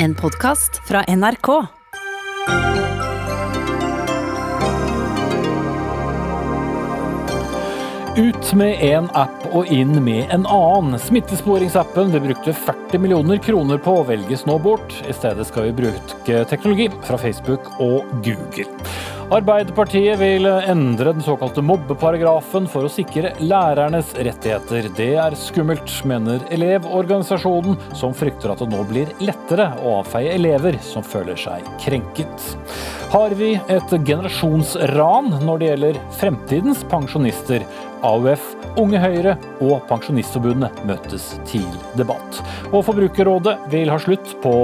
En podkast fra NRK. Ut med én app og inn med en annen. Smittesporingsappen vi brukte 40 millioner kroner på velges nå bort. I stedet skal vi bruke teknologi fra Facebook og Google. Arbeiderpartiet vil endre den såkalte mobbeparagrafen for å sikre lærernes rettigheter. Det er skummelt, mener Elevorganisasjonen, som frykter at det nå blir lettere å avfeie elever som føler seg krenket. Har vi et generasjonsran når det gjelder fremtidens pensjonister? AUF, Unge Høyre og Pensjonistforbundet møtes til debatt. Og Forbrukerrådet vil ha slutt på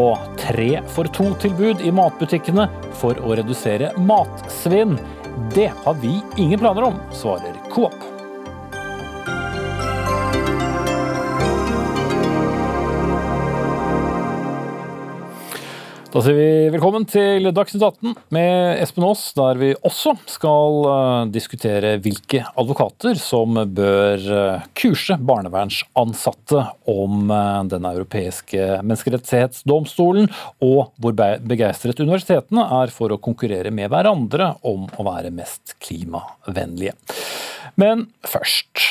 tre for to-tilbud i matbutikkene for å redusere matsvinn. Det har vi ingen planer om, svarer Coop. Da sier vi velkommen til Dagsnytt 18 med Espen Aas, der vi også skal eh, diskutere hvilke advokater som bør eh, kurse barnevernsansatte om eh, Den europeiske menneskerettighetsdomstolen, og hvor begeistret universitetene er for å konkurrere med hverandre om å være mest klimavennlige. Men først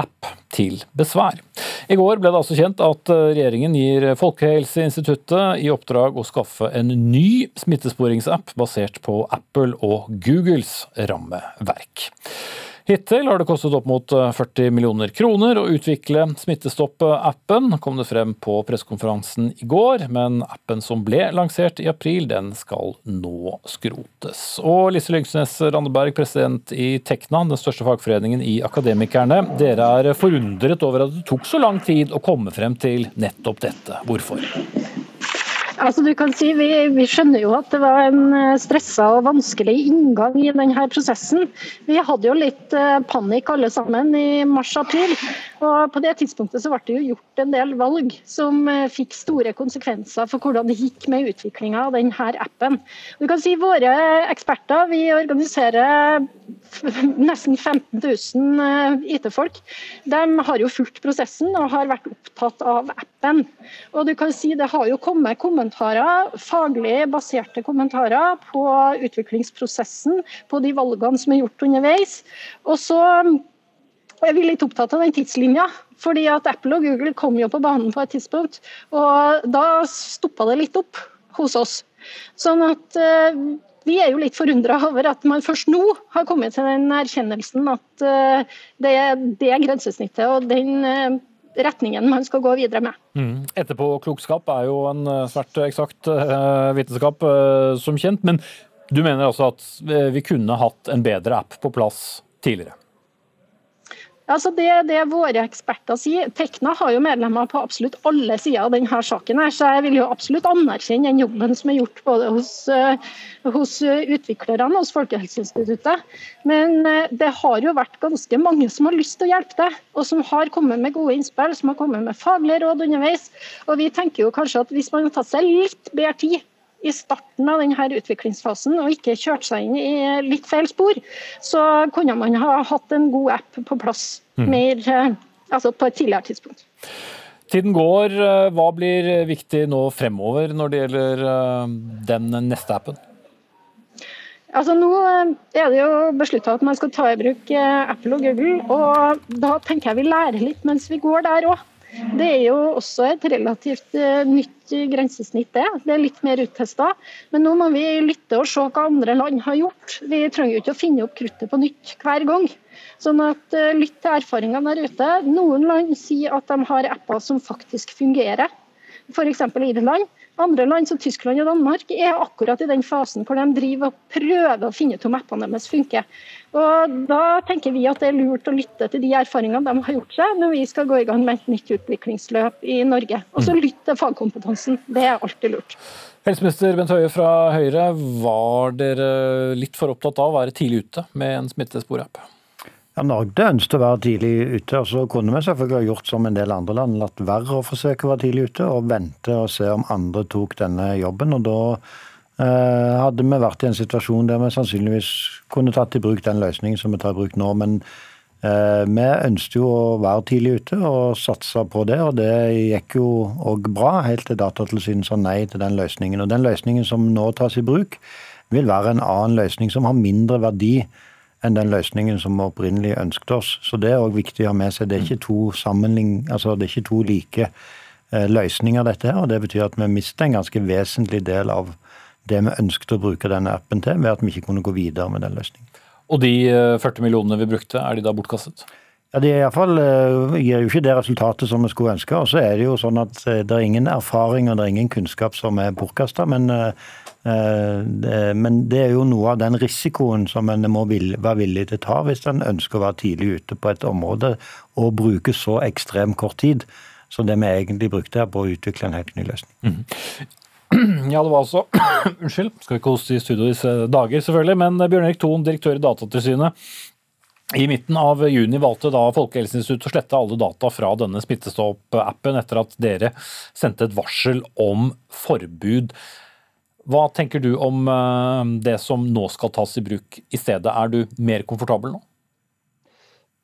app til besvær. I går ble det altså kjent at eh, regjeringen gir Folkehelseinstituttet i oppdrag å skaffe en ny smittesporingsapp basert på Apple og Googles rammeverk. Hittil har det kostet opp mot 40 eh, millioner kroner å utvikle Smittestopp-appen, kom det frem på pressekonferansen i går. Men appen som ble lansert i april, den skal nå skrotes. Og Lise Lyngsnes Randeberg, president i Tekna, den største fagforeningen i Akademikerne. Dere er forundret over at det tok så lang tid å komme frem til nettopp dette. Hvorfor? Altså du kan si, vi, vi, skjønner jo at det var en eh, stressa og vanskelig inngang i denne prosessen. Vi hadde jo litt eh, panikk alle sammen i mars-april. Og På det tidspunktet så ble det jo gjort en del valg som eh, fikk store konsekvenser for hvordan det gikk med utviklinga av denne appen. Du kan si Våre eksperter vi organiserer nesten 15 000 IT-folk. De har jo fulgt prosessen og har vært opptatt av appen. Og du kan si Det har jo kommet kommentarer, faglig baserte kommentarer på utviklingsprosessen, på de valgene som er gjort underveis. Og så er blir litt opptatt av den tidslinja. fordi at Apple og Google kom jo på banen på et tidspunkt, og da stoppa det litt opp hos oss. Sånn at uh, vi er jo litt forundra over at man først nå har kommet til den erkjennelsen at uh, det, er grensesnittet og den uh, retningen man skal gå videre med. Mm. Etterpåklokskap er jo en eh, svært eksakt uh, vitenskap, uh, som kjent. Men du mener altså at vi kunne hatt en bedre app på plass tidligere? Altså det, det våre eksperter sier. Tekna har jo medlemmer på absolutt alle sider av denne saken. her, så Jeg vil jo absolutt anerkjenne den jobben som er gjort både hos, uh, hos utviklerne og hos Folkehelseinstituttet. Men uh, det har jo vært ganske mange som har lyst til å hjelpe deg, og som har kommet med gode innspill, som har kommet med faglige råd underveis. Og vi tenker jo kanskje at Hvis man har tatt seg litt bedre tid i starten av denne utviklingsfasen og ikke kjørt seg inn i litt feil spor, så kunne man ha hatt en god app på plass mm. mer, eh, altså på et tidligere tidspunkt. Tiden går. Eh, hva blir viktig nå fremover når det gjelder eh, den neste appen? Altså Nå er det jo beslutta at man skal ta i bruk Apple og Google. og Da tenker jeg vi lærer litt mens vi går der òg. Det er jo også et relativt eh, nytt grensesnitt, det. Det er litt mer uttesta. Men nå må vi lytte og se hva andre land har gjort. Vi trenger jo ikke å finne opp kruttet på nytt hver gang. Sånn at eh, Lytt til erfaringene der ute. Noen land sier at de har apper som faktisk fungerer. F.eks. Irland. Andre land som Tyskland og Danmark er akkurat i den fasen hvor de driver og prøver å finne ut om appene deres funker. Og Da tenker vi at det er lurt å lytte til de erfaringene de har gjort seg når vi skal gå i gang med et nytt utviklingsløp i Norge. Og så mm. lytte til fagkompetansen. Det er alltid lurt. Helseminister Bent Høie fra Høyre, var dere litt for opptatt av å være tidlig ute med en smittesporapp? Ja, Norge ønsket å være tidlig ute, og så kunne vi selvfølgelig ha gjort som en del andre land, latt være å forsøke å være tidlig ute og vente og se om andre tok denne jobben. og Da eh, hadde vi vært i en situasjon der vi sannsynligvis kunne tatt i bruk den løsningen som vi tar i bruk nå. Men Vi ønsket jo å være tidlig ute og satse på det, og det gikk jo òg bra, helt til Datatilsynet sa nei til den løsningen. Og den løsningen som nå tas i bruk, vil være en annen løsning som har mindre verdi enn den løsningen som vi opprinnelig ønsket oss. Så det er òg viktig å ha med seg. Det er ikke to, altså det er ikke to like eh, løsninger, dette her. Og det betyr at vi mister en ganske vesentlig del av det vi ønsket å bruke denne appen til, ved at vi ikke kunne gå videre med den løsningen. Og de 40 eh, millionene vi brukte, er de da bortkastet? Ja, Det er i fall, uh, gir jo ikke det resultatet som vi skulle ønske. Og så er det jo sånn at det er ingen erfaring og det er ingen kunnskap som er bortkasta. Men Eh, men det er jo noe av den risikoen som en må være villig til å ta hvis en ønsker å være tidlig ute på et område og bruke så ekstremt kort tid som det vi egentlig brukte her på å utvikle en helt ny løsning. Mm. Ja, det var altså Unnskyld, skal ikke hoste i studio disse dager, selvfølgelig. Men Bjørn Erik Thon, direktør i Datatilsynet. I midten av juni valgte da Folkehelseinstituttet å slette alle data fra denne Smittestopp-appen etter at dere sendte et varsel om forbud. Hva tenker du om eh, det som nå skal tas i bruk i stedet? Er du mer komfortabel nå?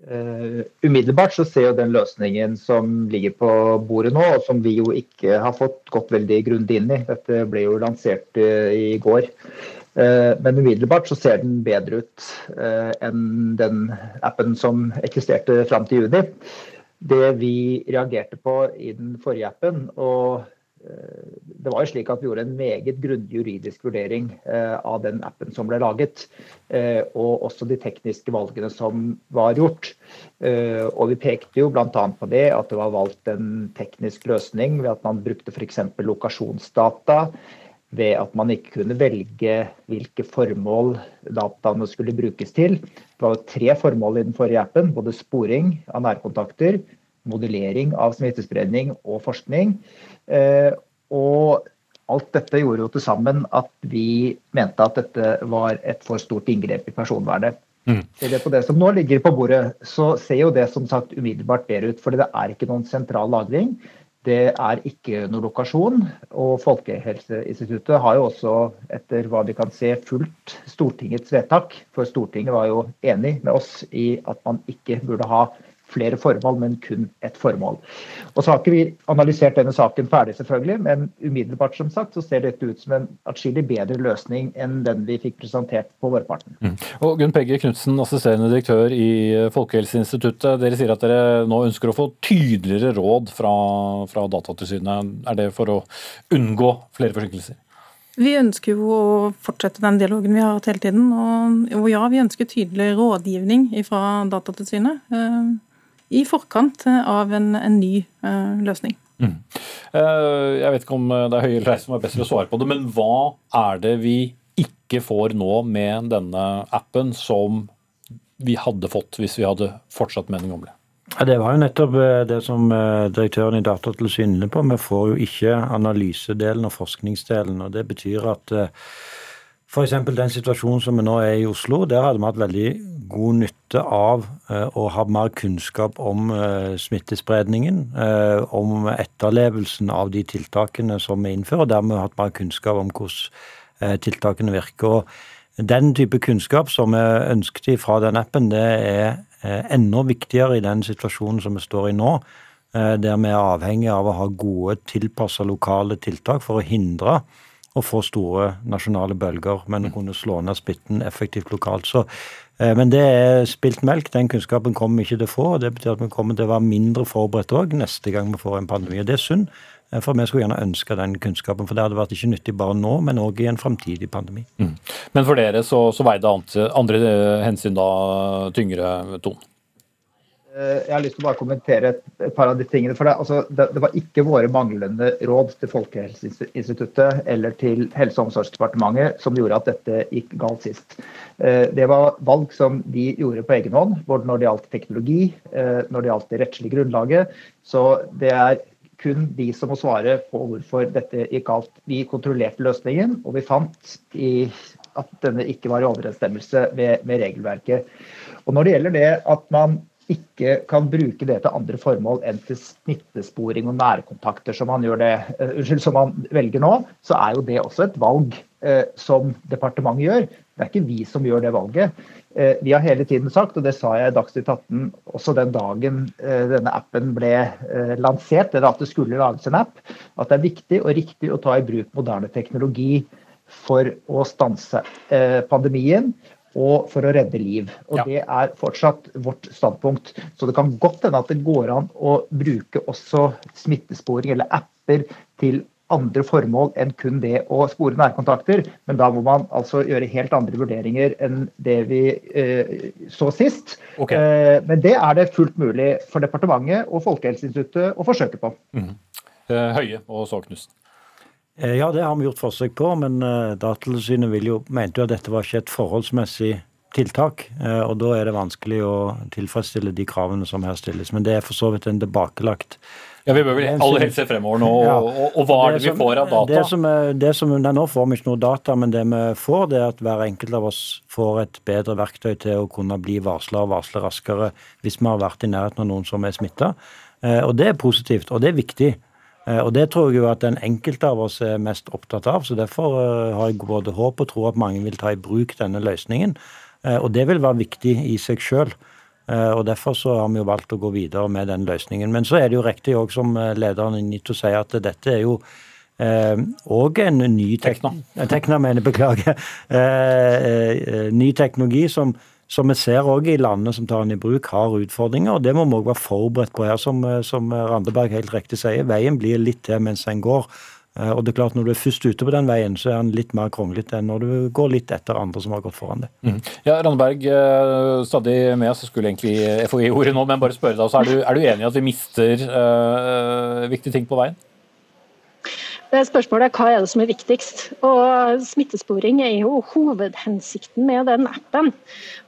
Uh, umiddelbart så ser jo den løsningen som ligger på bordet nå, og som vi jo ikke har fått gått veldig grundig inn i. Dette ble jo lansert uh, i går. Uh, men umiddelbart så ser den bedre ut enn den appen som eksisterte fram til juni. Det vi reagerte på i den forrige appen, og det var jo slik at Vi gjorde en meget grundig juridisk vurdering eh, av den appen som ble laget. Eh, og også de tekniske valgene som var gjort. Eh, og Vi pekte jo bl.a. på det at det var valgt en teknisk løsning ved at man brukte f.eks. lokasjonsdata. Ved at man ikke kunne velge hvilke formål dataene skulle brukes til. Det var tre formål i den forrige appen. Både sporing av nærkontakter, modellering av smittespredning og forskning. Eh, og alt dette gjorde jo til sammen at vi mente at dette var et for stort inngrep i personvernet. Mm. Ser på det som nå ligger på bordet, så ser jo det som sagt umiddelbart bedre ut. For det er ikke noen sentral lagring. Det er ikke noen lokasjon. Og Folkehelseinstituttet har jo også, etter hva vi kan se, fulgt Stortingets vedtak. For Stortinget var jo enig med oss i at man ikke burde ha flere formål, men kun ett formål. Og så har ikke vi analysert denne saken ferdig, selvfølgelig, men umiddelbart som sagt, så ser dette ut som en atskillig bedre løsning enn den vi fikk presentert på vårparten. Mm. Og Gunn Pegge Knutsen, assisterende direktør i Folkehelseinstituttet. Dere sier at dere nå ønsker å få tydeligere råd fra, fra Datatilsynet. Er det for å unngå flere forsinkelser? Vi ønsker jo å fortsette den dialogen vi har hatt hele tiden. Og, ja, vi ønsker tydelig rådgivning fra Datatilsynet. Eh, i forkant eh, av en, en ny uh, løsning. Mm. Uh, jeg vet ikke om det er Høie eller jeg som er best til å svare på det, men hva er det vi ikke får nå med denne appen som vi hadde fått hvis vi hadde fortsatt med den gamle? Ja, det var jo nettopp det som direktøren i Datatilsynet inne på. Vi får jo ikke analysedelen og forskningsdelen. og Det betyr at F.eks. den situasjonen som vi nå er i Oslo, der hadde vi hatt veldig god nytte av eh, å ha mer kunnskap om eh, smittespredningen, eh, om etterlevelsen av de tiltakene som vi innfører, dermed hatt mer kunnskap om hvordan tiltakene virker. Og den type kunnskap som vi ønsket fra den appen, det er enda viktigere i den situasjonen som vi står i nå, der vi er avhengig av å ha gode, tilpassa lokale tiltak for å hindre å få store nasjonale bølger, men å mm. kunne slå ned spitten effektivt lokalt. Så, eh, men det er spilt melk. Den kunnskapen kommer vi ikke til å få. og Det betyr at vi kommer til å være mindre forberedt òg neste gang vi får en pandemi. og Det er synd. Eh, for vi skulle gjerne ønske den kunnskapen, for det hadde vært ikke nyttig bare nå, men òg i en framtidig pandemi. Mm. Men for dere så, så veide andre hensyn da tyngre, Ton? Eh, jeg har lyst til å bare kommentere et, par av de tingene. for det, altså, det, det, var ikke våre manglende råd til Folkehelseinstituttet eller til Helse- og omsorgsdepartementet som gjorde at dette gikk galt sist. Eh, det var valg som de gjorde på egen hånd, både når det gjaldt teknologi, eh, når det gjaldt det rettslige grunnlaget. Så det er kun de som må svare på hvorfor dette gikk galt. Vi kontrollerte løsningen, og vi fant i, at denne ikke var i overensstemmelse med, med regelverket. Og når det gjelder det at man ikke kan bruke det til andre formål enn til smittesporing og nærkontakter, som man, det, unnskyld, som han velger nå, så er jo det også et valg eh, som departementet gjør. Det er ikke vi som gjør det valget. Eh, vi har hele tiden sagt, og det sa jeg i Dagsnytt 18 også den dagen eh, denne appen ble eh, lansert, eller at det skulle lages en app, at det er viktig og riktig å ta i bruk moderne teknologi for å stanse eh, pandemien og for å redde liv. Og Ja. Det er fortsatt vårt standpunkt. Så det kan godt hende at det går an å bruke også smittesporing eller apper til andre formål enn kun det å spore nærkontakter. Men da må man altså gjøre helt andre vurderinger enn det vi eh, så sist. Okay. Eh, men det er det fullt mulig for departementet og Folkehelseinstituttet å forsøke på. Mm. Høie og så Knutsen. Eh, Ja, det har vi gjort forsøk på, men eh, Datatilsynet mente jo at dette var ikke et forholdsmessig tiltak. eh, Og da er det vanskelig å tilfredsstille de kravene som her stilles. Men det er for så vidt en tilbakelagt Ja, Vi bør vel aller helst se fremover nå, og, Ja. og, og hva er det vi som- får av data? Det som er, det som, nei, nå får vi ikke noe data, men det vi får, det er at hver enkelt av oss får et bedre verktøy til å kunne bli varsla og varsle raskere hvis vi har vært i nærheten av noen som er smitta. Og det er positivt, og det er viktig. Eh, Og det tror jeg jo at den enkelte av oss er mest opptatt av. Så derfor eh, har jeg både håp og tro at mange vil ta i bruk denne løsningen. Eh, Og det vil være viktig i seg sjøl. Og Derfor så har vi jo valgt å gå videre med den løsningen. Men så er det jo riktig òg, som lederen i NITO sier, at dette er jo òg en ny tek Tekna. Tekna, mener beklager. Eh, eh, ny teknologi som, som vi ser òg i landene som tar den i bruk, har utfordringer. og Det må vi òg være forberedt på her, som, eh, som Randeberg helt riktig sier. Veien blir litt til mens en går. Eh, Og det er klart Når du er først ute på den veien, så er den litt mer kronglete enn når du går litt etter andre som har gått foran deg. Mm. Ja, Randeberg, eh, stadig med oss, skulle egentlig FHI ordet nå, men bare spørre deg, er du, er du enig i at vi mister eh, viktige ting på veien? Spørsmålet er hva er det som er viktigst. Og Smittesporing er jo hovedhensikten med den appen.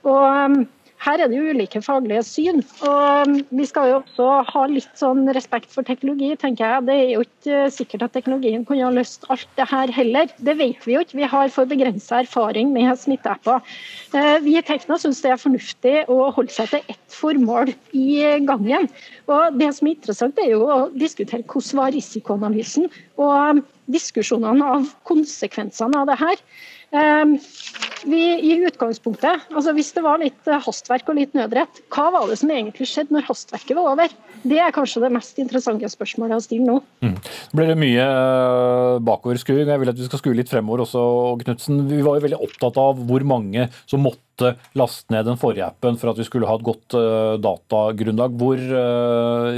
Og um, her er det jo ulike faglige syn. og um, Vi skal jo også ha litt sånn respekt for teknologi. tenker jeg. Det er jo ikke uh, sikkert at teknologien kunne ha løst alt det her heller. Det vet vi jo ikke. Vi har for begrensa erfaring med smitteapper. Eh, Vi i Tekna syns det er fornuftig å holde seg til ett formål i gangen. Og Det som er interessant, er jo å diskutere hvordan var risikoanalysen og um, diskusjonene av konsekvensene av det her. Um, Vi, i utgangspunktet, altså Hvis det var litt eh, hastverk og litt nødrett, hva var det som egentlig skjedde når hastverket var over? Det er kanskje det mest interessante spørsmålet å stille nå. Det blir det mye eh, bakoverskuing. Jeg vil at vi skal skue litt fremover også, Knutsen. Vi var jo veldig opptatt av hvor mange som måtte laste ned den forrige appen for at vi skulle ha et godt eh, datagrunnlag. Hvor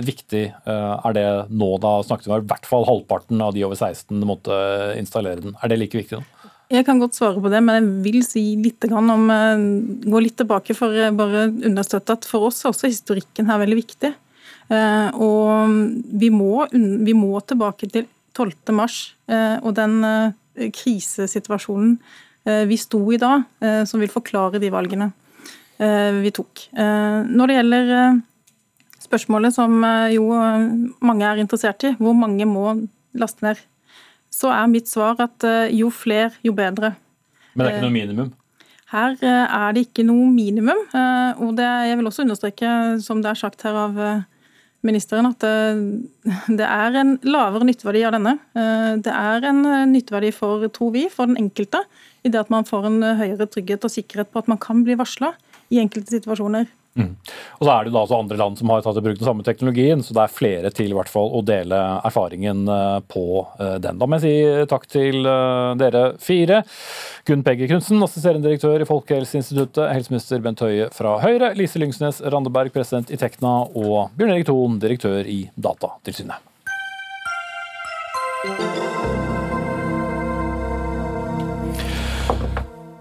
viktig er det nå? Da snakket vi om i hvert fall halvparten av de over 16 måtte installere den. Er det like viktig nå? Jeg kan godt svare på det, men jeg vil si litt om eh, Gå litt tilbake for å bare understøtte at for oss er også historikken her veldig viktig. Eh, Og vi må, vi må tilbake til 12. mars eh, og den eh, krisesituasjonen eh, vi sto i da, eh, som vil forklare de valgene eh, vi tok. Eh, Når det gjelder eh, spørsmålet som eh, jo eh, mange er interessert i, hvor mange må laste ned, så er mitt svar at eh, jo flere, jo bedre. Men det er ikke noe minimum? Her eh, er det ikke noe minimum. eh, Og det, jeg vil også understreke, som det er sagt her av ministeren, at det, er en lavere nytteverdi av denne. Det er en nytteverdi for, tror vi, for den enkelte, i det at man får en høyere trygghet og sikkerhet på at man kan bli varsla i enkelte situasjoner. Og så er det da også andre land som har tatt i bruk den samme teknologien, så det er flere til i hvert fall å dele erfaringen eh, på eh, den. Da må jeg si takk til eh, dere fire. Gunn Peggy Knutsen, assisterende direktør i Folkehelseinstituttet, helseminister Bent Høie fra Høyre, Lise Lyngsnes Randeberg, president i Tekna, og Bjørn Erik Thon, direktør i Datatilsynet.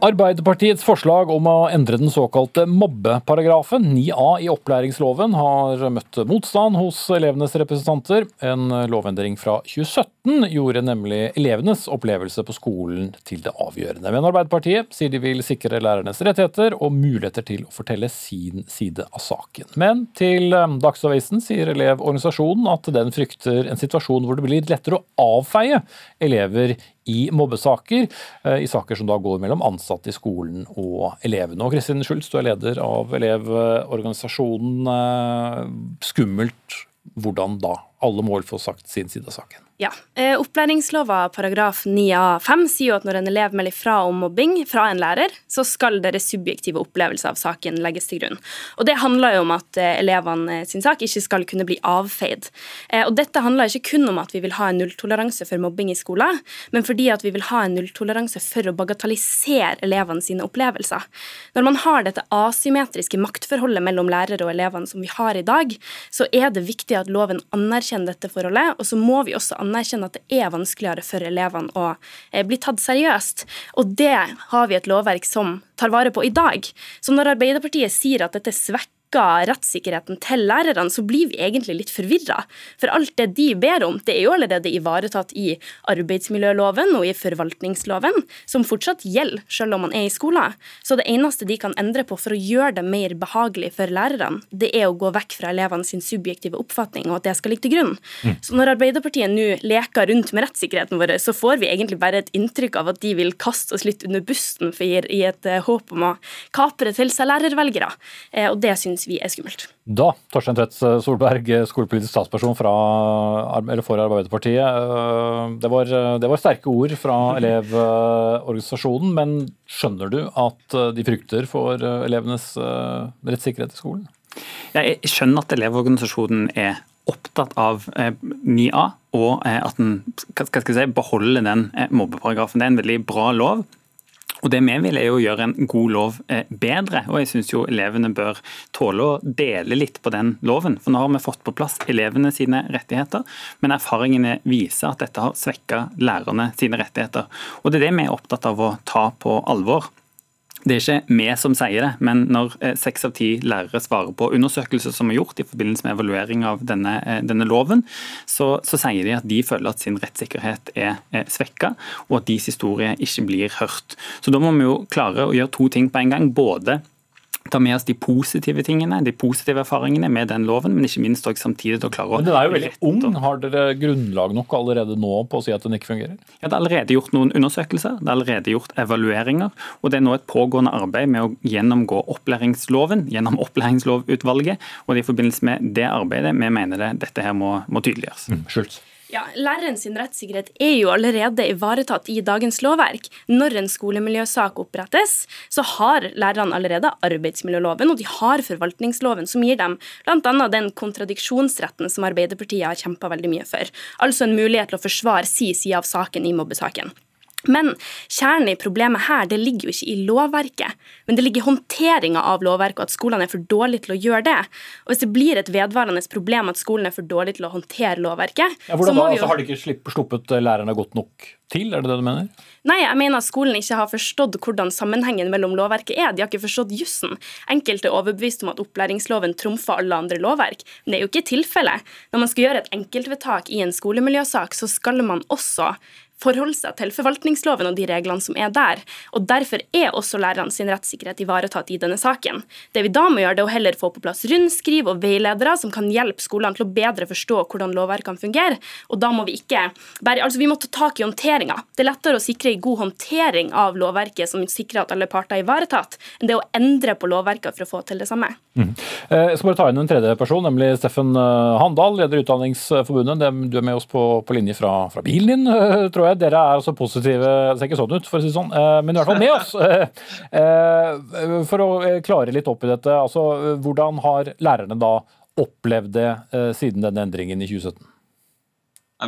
Arbeiderpartiets forslag om å endre den såkalte mobbeparagrafen, 9a i opplæringsloven, har møtt motstand hos elevenes representanter. En lovendring fra 2017 gjorde nemlig elevenes opplevelse på skolen til det avgjørende. Men Arbeiderpartiet sier de vil sikre lærernes rettigheter og muligheter til å fortelle sin side av saken. Men til eh, Dagsavisen sier Elevorganisasjonen at den frykter en situasjon hvor det blir lettere å avfeie elever i mobbesaker, eh, i saker som da går mellom ansatte i skolen og elevene. Og Kristin Schultz, du er leder av Elevorganisasjonen. Eh, Skummelt hvordan da? Alle må vel få sagt sin side av saken. Ja. Eh, opplæringslova paragraf 9a-5 sier jo at når en elev melder fra om mobbing fra en lærer, så skal deres subjektive opplevelse av saken legges til grunn. Og Det handler jo om at eh, elevene sin sak ikke skal kunne bli avfeid. Eh, og Dette handler ikke kun om at vi vil ha en nulltoleranse for mobbing i skolen, men fordi at vi vil ha en nulltoleranse for å bagatellisere elevene sine opplevelser. Når man har dette asymmetriske maktforholdet mellom lærere og elevene som vi har i dag, så er det viktig at loven anerkjenner dette forholdet, og så må vi også anerkjenne at det er vanskeligere for elevene å eh, bli tatt seriøst. Og det har vi et lovverk som tar vare på i dag. Så når Arbeiderpartiet sier at dette svekker svekker rettssikkerheten til lærerne, så blir vi egentlig litt forvirra. For alt det de ber om, det er jo allerede ivaretatt i arbeidsmiljøloven og i forvaltningsloven, som fortsatt gjelder selv om man er i skolen. Så det eneste de kan endre på for å gjøre det mer behagelig for lærerne, det er å gå vekk fra elevene sin subjektive oppfatning, og at det skal ligge til grunn. Mm. Så når Arbeiderpartiet nå leker rundt med rettssikkerheten vår, så får vi egentlig bare et inntrykk av at de vil kaste oss litt under bussen for i et uh, håp om å kapre til seg lærervelgere. Uh, og det syns vi er skummelt. Da, Torstein Tvedt Solberg, skolepolitisk statsperson fra, for Arbeiderpartiet. Eh, det var, det var, sterke ord fra Elevorganisasjonen, men skjønner du at de frykter for elevenes eh, rettssikkerhet i skolen? Jeg skjønner at Elevorganisasjonen er opptatt av eh, ny A, og at den skal si, beholder den mobbeparagrafen. Det er en veldig bra lov. Og Det vi vil er jo å gjøre en god lov eh, bedre, og jeg syns elevene bør tåle å dele litt på den loven. For nå har vi fått på plass elevene sine rettigheter, men erfaringene viser at dette har svekka lærerne sine rettigheter. Og Det er det vi er opptatt av å ta på alvor. Det er ikke vi som sier det, men når eh, seks av ti lærere svarer på undersøkelser som er gjort i forbindelse med evaluering av denne, eh, denne loven, så, så, sier de at de føler at sin rettssikkerhet er, er svekka, og at deres historie ikke blir hørt. Så da må vi jo klare å gjøre to ting på en gang. Både ta med oss de positive tingene, de positive erfaringene med den loven, men ikke minst også samtidig å klare å Men Den er jo veldig ung. Har dere grunnlag nok allerede nå på å si at den ikke fungerer? Ja, Det er allerede gjort noen undersøkelser, det er allerede gjort evalueringer. Og det er nå et pågående arbeid med å gjennomgå opplæringsloven gjennom opplæringslovutvalget. Og det er i forbindelse med det arbeidet vi mener det, dette her må, må tydeliggjøres. Mm, Schultz. Ja, Læreren sin rettssikkerhet er jo allerede ivaretatt i dagens lovverk. Når en skolemiljøsak opprettes, så har lærerne allerede arbeidsmiljøloven og de har forvaltningsloven, som gir dem bl.a. den kontradiksjonsretten som Arbeiderpartiet har kjempa veldig mye for. Altså en mulighet til å forsvare si side av saken i mobbesaken. Men kjernen i problemet her det ligger jo ikke i lovverket, men det ligger i håndteringa av lovverket, og at skolene er for dårlige til å gjøre det. Og Hvis det blir et vedvarende problem at skolen er for dårlig til å håndtere lovverket ja, hvordan må da? Jo... Altså, har de ikke sluppet lærerne godt nok til, er det det du mener? Nei, jeg mener at skolen ikke har forstått hvordan sammenhengen mellom lovverket er. De har ikke forstått jussen. Enkelte er overbevist om at opplæringsloven trumfer alle andre lovverk, men det er jo ikke tilfellet. Når man skal gjøre et enkeltvedtak i en skolemiljøsak, så skal man også forholde seg til forvaltningsloven og de reglene som er der. og Derfor er også lærerne sin rettssikkerhet ivaretatt i denne saken. Det vi da må gjøre, det er å heller få på plass rundskriv og veiledere som kan hjelpe skolene til å bedre forstå hvordan lovverkene fungerer. Og da må vi ikke bare, altså vi må ta tak i håndteringa. Det er lettere å sikre en god håndtering av lovverket som sikrer at alle parter er ivaretatt, enn det å endre på lovverket for å få til det samme. Mm. Eh, jeg skal bare ta inn en tredje person, nemlig Steffen eh, Handal, leder Utdanningsforbundet. Du er med oss på, på linje fra, fra bilen din, eh, tror jeg jeg. Dere er altså positive, det ser ikke sånn ut, for å si det sånn, eh, men i hvert fall med oss. Eh, eh, for å klare litt opp i dette, altså hvordan har lærerne da opplevd det siden denne endringen i 2017?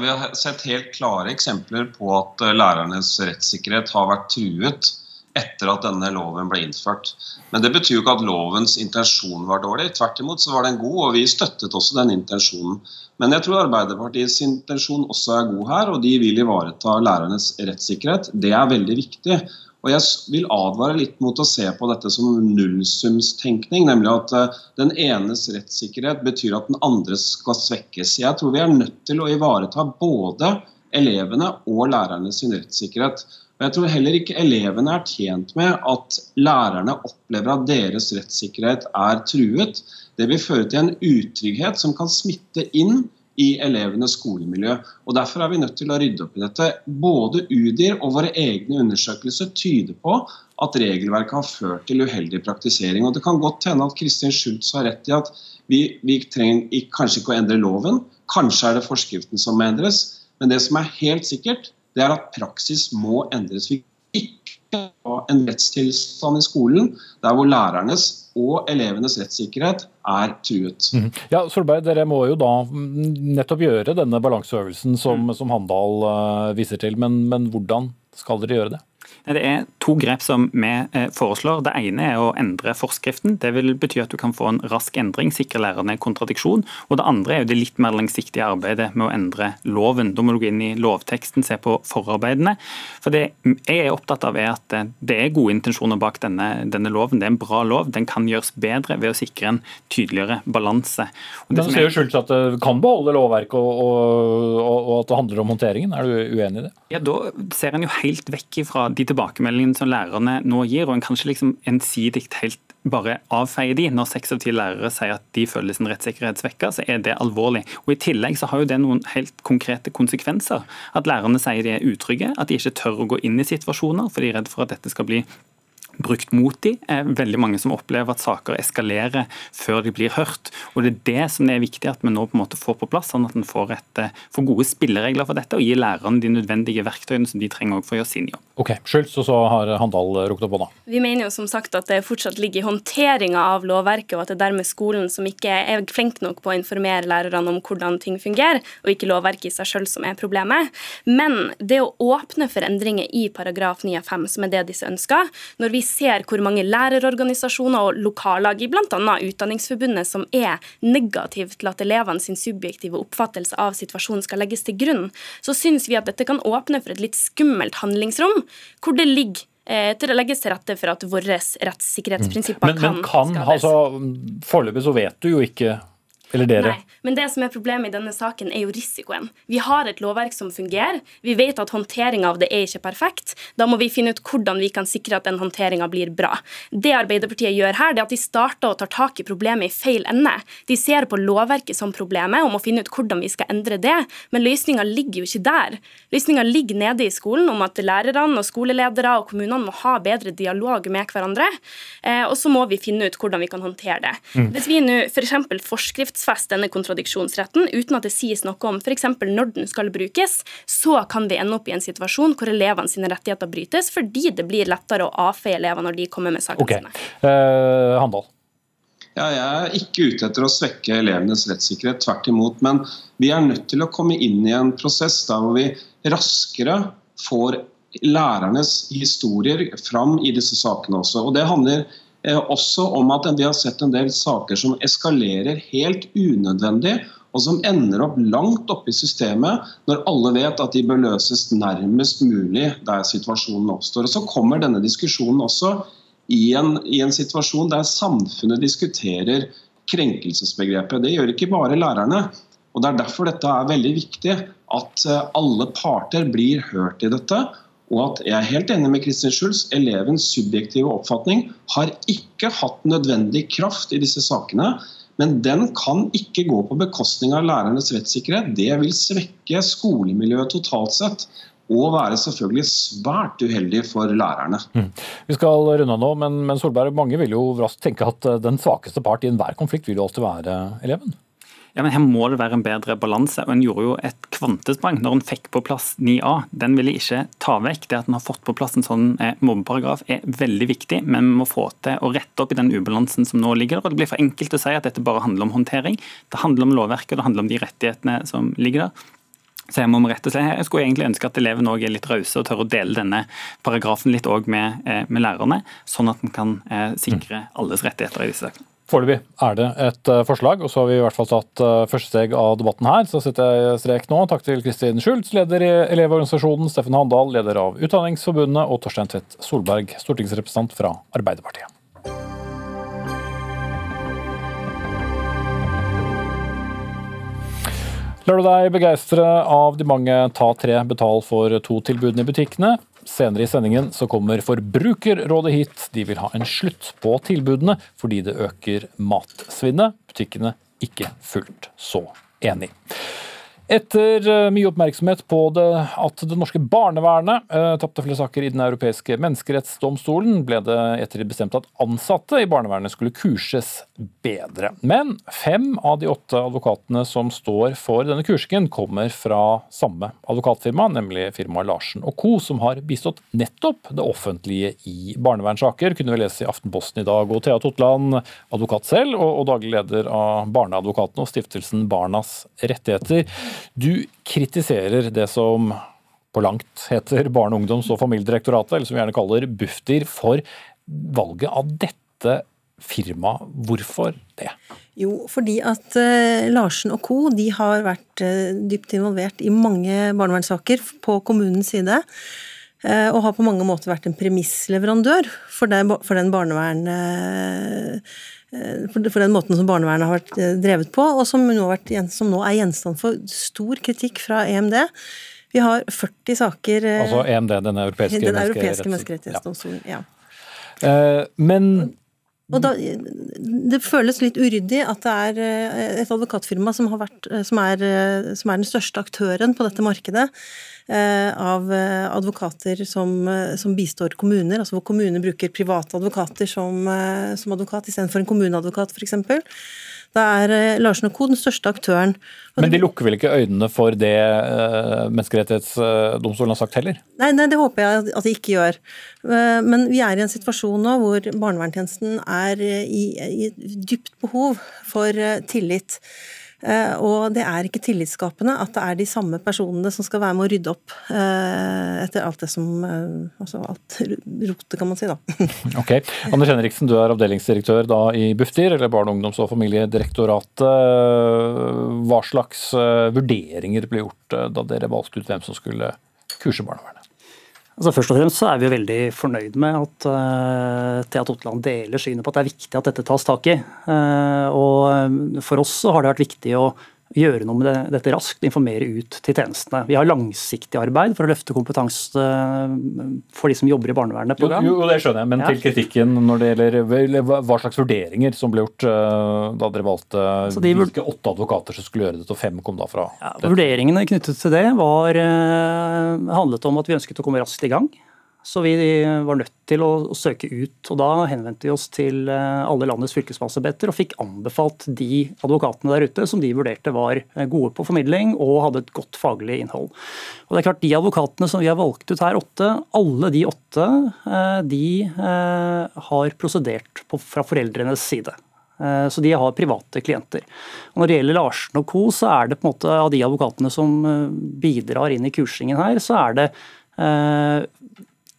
Vi har sett helt klare eksempler på at lærernes rettssikkerhet har vært truet etter at denne loven ble innført. Men det betyr jo ikke at lovens intensjon var dårlig. Tvert imot så var den god, og vi støttet også den intensjonen. Men jeg tror Arbeiderpartiets intensjon også er god her, og de vil ivareta lærernes rettssikkerhet. Det er veldig viktig. Og Jeg vil advare litt mot å se på dette som nullsumstenkning, nemlig at eh, den enes rettssikkerhet betyr at den andres skal svekkes. Jeg tror vi er nødt til å ivareta både elevene og lærernes rettssikkerhet. Og Jeg tror heller ikke elevene er tjent med at lærerne opplever at deres rettssikkerhet er truet. Det vil føre til en utrygghet som kan smitte inn i elevenes skolemiljø. Og Derfor er vi nødt til å rydde opp i dette. Både UDIR og våre egne undersøkelser tyder på at regelverket har ført til uheldig praktisering. Og Det kan godt hende at Kristin Schultz har rett i at vi, vi trenger kanskje ikke å endre loven. Kanskje er det forskriften som må endres. Men det som er helt sikkert, det er at praksis må endres. Vi ikke ha en rettstilstand i skolen der hvor lærernes og elevenes rettssikkerhet er truet. Mm. Ja, Solberg, Dere må jo da nettopp gjøre denne balanseøvelsen som, mm. som Handal uh, viser til, men, men hvordan skal dere gjøre det? Det er to grep som vi eh, foreslår. Det ene er å endre forskriften. Det vil bety at du kan få en rask endring, sikre lærerne kontradiksjon. Og det andre er jo det litt mer langsiktige arbeidet med å endre loven. Da må du gå inn i lovteksten, se på forarbeidene. For det jeg er opptatt av er at eh, det er gode intensjoner bak denne, denne loven. Det er en bra lov. Den kan gjøres bedre ved å sikre en tydeligere balanse. Men sier jo Schultz at det kan beholde lovverket og, og, og, at det handler om håndteringen. Er du uenig i det? Ja, Da ser en jo helt vekk fra de tilbakemeldingene som lærerne nå gir, og en kanskje liksom ensidig helt bare avfeier de. Når seks av ti lærere sier at de føler sin rettssikkerhet svekka, så er det alvorlig. Og I tillegg så har jo det noen helt konkrete konsekvenser. At lærerne sier de er utrygge, at de ikke tør å gå inn i situasjoner, for de er redd for at dette skal bli brukt mot dem. Veldig mange som opplever at saker eskalerer før de blir hørt. Og Det er det som er viktig at vi nå på en måte får på plass, sånn at en får, et, eh, får gode spilleregler for dette og gir lærerne de nødvendige verktøyene som de trenger for å gjøre sin jobb. Ok, Schultz, og så har Handal rukket opp hånda. Vi mener jo som sagt at det fortsatt ligger i håndteringa av lovverket, og at det er dermed skolen som ikke er flink nok på å informere lærerne om hvordan ting fungerer, og ikke lovverket i seg sjøl som er problemet. Men det å åpne for endringer i paragraf 9 av 5, som er det disse ønsker, når vi ser hvor mange lærerorganisasjoner og lokallag i bl.a. Utdanningsforbundet som er negative til at elevene sin subjektive oppfattelse av situasjonen skal legges til grunn, så syns vi at dette kan åpne for et litt skummelt handlingsrom, hvor det ligger eh, til å legges til rette for at våre rettssikkerhetsprinsipper men, men kan, skades. altså, Foreløpig så vet du jo ikke eller dere? Nei, men det som er problemet i denne saken, er jo risikoen. Vi har et lovverk som fungerer. Vi vet at håndteringa av det er ikke perfekt. Da må vi finne ut hvordan vi kan sikre at den håndteringa blir bra. Det Arbeiderpartiet gjør her, det er at de starter og tar tak i problemet i feil ende. De ser på lovverket som problemet og må finne ut hvordan vi skal endre det, men løsninga ligger jo ikke der. Løsninga ligger nede i skolen om at lærerne og skoleledere og kommunene må ha bedre dialog med hverandre, eh, og så må vi finne ut hvordan vi kan håndtere det. Mm. Hvis vi nå f.eks. For forskrift forskriftsfeste denne kontradiksjonsretten uten at det sies noe om f.eks. når den skal brukes, så kan vi ende opp i en situasjon hvor elevene sine rettigheter brytes, fordi det blir lettere å avfeie elever når de kommer med sakene okay. sine. Uh, Handal. Ja, jeg er ikke ute etter å svekke elevenes rettssikkerhet, tvert imot. Men vi er nødt til å komme inn i en prosess der hvor vi raskere får lærernes historier fram i disse sakene også. Og Det handler også om at vi har sett en del saker som eskalerer helt unødvendig, og som ender opp langt oppe i systemet, når alle vet at de bør løses nærmest mulig der situasjonen oppstår. Og Så kommer denne diskusjonen også i en, i en situasjon der samfunnet diskuterer krenkelsesbegrepet. Det gjør ikke bare lærerne. Og Det er derfor dette er veldig viktig, at eh, alle parter blir hørt i dette. Og at jeg er helt enig med Kristin Schulz, elevens subjektive oppfatning har ikke hatt nødvendig kraft i disse sakene. Men den kan ikke gå på bekostning av lærernes rettssikkerhet. Det vil svekke skolemiljøet totalt sett. Og være selvfølgelig svært uheldig for lærerne. Mm. Vi skal runde nå, men, men Solberg, mange vil jo raskt tenke at den svakeste part i enhver konflikt vil jo alltid være eleven? Ja, men Her må det være en bedre balanse. og En gjorde jo et kvantesprang når en fikk på plass 9A. Den vil jeg ikke ta vekk. Det at en har fått på plass en sånn eh, mobbeparagraf er veldig viktig, men vi må få til å rette opp i den ubalansen som nå ligger der. og Det blir for enkelt å si at dette bare handler om håndtering. Det handler om lovverket og det handler om de rettighetene som ligger der. Så jeg må rett og slett, jeg skulle egentlig ønske at elevene også er litt rause og tør å dele denne paragrafen litt med, eh, med lærerne, sånn at en kan eh, sikre alles rettigheter i disse sakene. Foreløpig er det et eh, forslag, og så har vi i hvert fall tatt eh, første steg av debatten her. Så setter jeg strek nå. Takk til Kristin Schultz, leder i Elevorganisasjonen, Steffen Handal, leder av Utdanningsforbundet, og Torstein Tvedt Solberg, stortingsrepresentant fra Arbeiderpartiet. Lar du deg begeistre av de mange ta tre, betal for to-tilbudene i butikkene? Senere i sendingen så kommer Forbrukerrådet hit. De vil ha en slutt på tilbudene fordi det øker matsvinnet. Butikkene ikke fullt så enig. Etter eh, mye oppmerksomhet på det at det norske barnevernet eh, tapte flere saker i Den europeiske menneskerettsdomstolen, ble det etter det bestemt at ansatte i barnevernet skulle kurses bedre. Men fem av de åtte advokatene som står for denne kursingen, kommer fra samme advokatfirma, nemlig firmaet Larsen Co., som har bistått nettopp det offentlige i barnevernssaker, kunne vi lese i Aftenposten i dag. Og Thea Totland, advokat selv og, og daglig leder av Barneadvokatene og stiftelsen Barnas rettigheter. Du kritiserer det som på langt heter Barne-, ungdoms- og familiedirektoratet, eller som vi gjerne kaller Bufdir, for valget av dette firmaet. Hvorfor det? Jo, fordi at uh, Larsen og co. de har vært uh, dypt involvert i mange barnevernssaker på kommunens side. Uh, og har på mange måter vært en premissleverandør for, den barnevern Eh, for den måten som barnevernet har vært eh, drevet på, og som nå, vært, som nå, er gjenstand for stor kritikk fra EMD. Vi har 40 saker eh, Altså EMD, den europeiske, den europeiske menneskerettighetsdomstolen. Ja. ja. Men og da, Det føles litt uryddig at det er et advokatfirma som, vært, som, er, som er den største aktøren på dette markedet, Eh, av eh, advokater som, eh, som, bistår kommuner, altså hvor kommuner bruker private advokater som, som advokat istedenfor en kommuneadvokat f.eks. Da er Larsen Co. den største aktøren. Men de lukker vel ikke øynene for det Menneskerettighetsdomstolen har sagt heller? Nei, nei, det håper jeg at de ikke gjør. Men vi er i en situasjon nå hvor barnevernstjenesten er i, i dypt behov for tillit. Eh, og det er ikke tillitsskapende at det er de samme personene som skal være med å rydde opp eh, etter alt det som eh, Altså alt rotet, kan man si, da. ok. Anders Henriksen, du er avdelingsdirektør da i Bufdir, eller Barne-, ungdoms- og familiedirektoratet. Hva slags vurderinger ble gjort da dere valgte ut hvem som skulle kurse barnevernet? Altså Først og fremst så er vi jo veldig fornøyd med at uh, Thea Totland deler synet på at det er viktig at dette tas tak i. Uh, og For oss så har det vært viktig å gjøre noe med det, dette raskt, informere ut til tjenestene. Vi har langsiktig arbeid for å løfte kompetanse eh, for de som jobber i barnevernet. Jo, jo, det skjønner jeg, men ja. til kritikken når det gjelder hva slags vurderinger som ble gjort uh, da dere valgte de, hvilke åtte advokater som skulle gjøre det, og fem kom da fra ja, Vurderingene knyttet til det var, uh, handlet om at vi ønsket å komme raskt i gang. Så vi var nødt til å, søke ut. og Da henvendte vi oss til eh, alle landets fylkesmannsembter og fikk anbefalt de advokatene der ute som de vurderte var eh, gode på formidling og hadde et godt faglig innhold. Og det er klart De advokatene som vi har valgt ut her, åtte, alle de åtte eh, de har prosedert på, fra foreldrenes side. Så de har private klienter. Og Når det gjelder Larsen og co., så er det på en måte av de advokatene som bidrar inn i kursingen her, så er det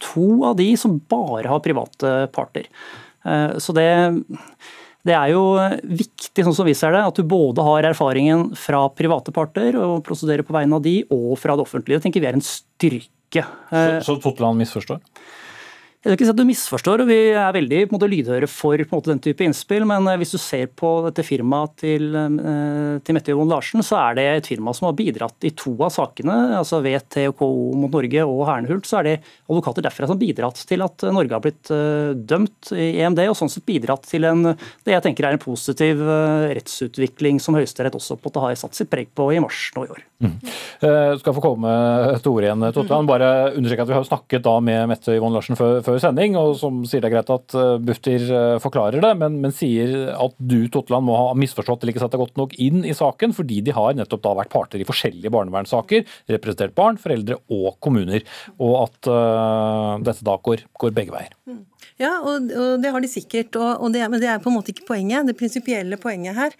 to av de som bare har private parter. Eh, så det, det er jo viktig, sånn som vi ser det, at du både har erfaringen fra private parter og prosederer på vegne av de, og fra det offentlige. Det tenker vi er en styrke. Så, så Totland misforstår? Jeg vil ikke si at du misforstår, og vi er veldig måte, lydhøre for måte, den type innspill. Men eh, hvis du ser på dette firmaet til, eh, til Mette Johan Larsen, så er det et firma som har bidratt i to av sakene. altså VT og mot Norge og Hernhult, så er det advokater derfra som har bidratt til at Norge har blitt dømt i EMD, og sånn sett bidratt til en, det jeg tenker er en positiv rettsutvikling som Høyesterett også på har satt sitt preg på i mars nå i år. Mm. Skal få komme til ord igjen, Totland. Bare understreke at vi har snakket da med Mette Yvonne Larsen før før sending, og som sier det er greit at eh, Bufdir eh, forklarer det, men, men, sier at du Totland, må ha misforstått eller ikke satt deg godt nok inn i saken, fordi de har nettopp da vært parter i forskjellige barnevernssaker, representert barn, foreldre og kommuner, og at uh, dette da går, går begge veier. Mm. Ja, og, og, det har de sikkert, og, det, men det er på en måte ikke poenget. Det prinsipielle poenget her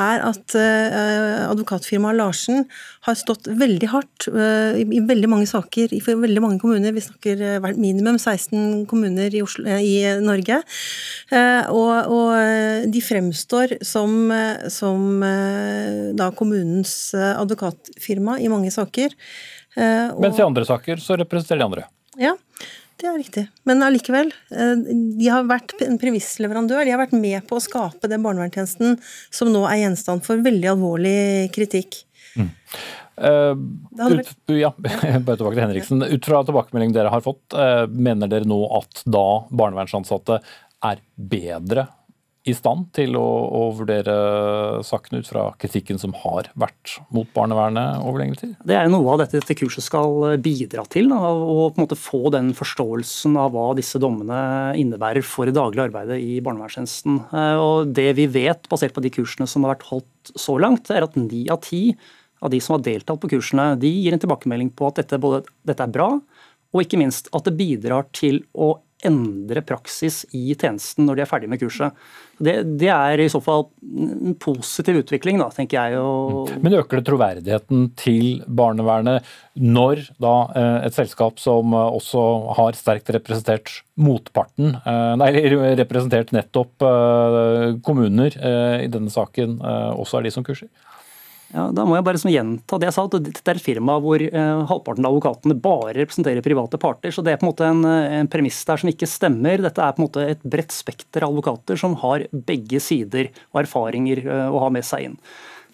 er at uh, advokatfirmaet Larsen har stått veldig hardt uh, i, i, veldig mange saker i veldig mange kommuner. Vi snakker uh, minimum 16 kommuner i, Oslo, i Norge. Og, og, de fremstår som, som da kommunens advokatfirma i mange saker. Mens i andre saker så representerer de andre. Ja, det er riktig. Men allikevel. Eh, de har vært en premissleverandør. De har vært med på å skape den barnevernstjenesten som nå er gjenstand for veldig alvorlig kritikk. Mm. Uh, ut, ja, bare tilbake til Henriksen. Ut fra tilbakemeldingen dere har fått, uh, mener dere nå at da barnevernsansatte er bedre i stand til å, å, vurdere sakene ut fra kritikken som har vært mot barnevernet over lengre tid? Det er noe av dette, dette kurset skal bidra til. Å på en måte få den forståelsen av hva disse dommene innebærer for det daglige arbeidet i barnevernstjenesten. Eh, og Det vi vet, basert på de kursene som har vært holdt så langt, er at ni av ti av de som har deltatt på kursene, de gir en tilbakemelding på at dette, både, dette er bra, og ikke minst at det bidrar til å endre praksis i tjenesten når de er ferdig med kurset. Det, det er i så fall en positiv utvikling, da, tenker jeg. Og... Mm. Men øker det troverdigheten til barnevernet når da eh, et selskap som eh, også har sterkt representert motparten, eh, nei, representert nettopp kommuner i denne saken, også er de som kurser? Ja, da må jeg bare gjenta det jeg sa, at dette er et firma hvor eh, halvparten av advokatene bare representerer private parter. så Det er på en måte en, en, premiss der som ikke stemmer. Dette er på en måte et bredt spekter av advokater som har begge sider og erfaringer eh, å ha med seg inn.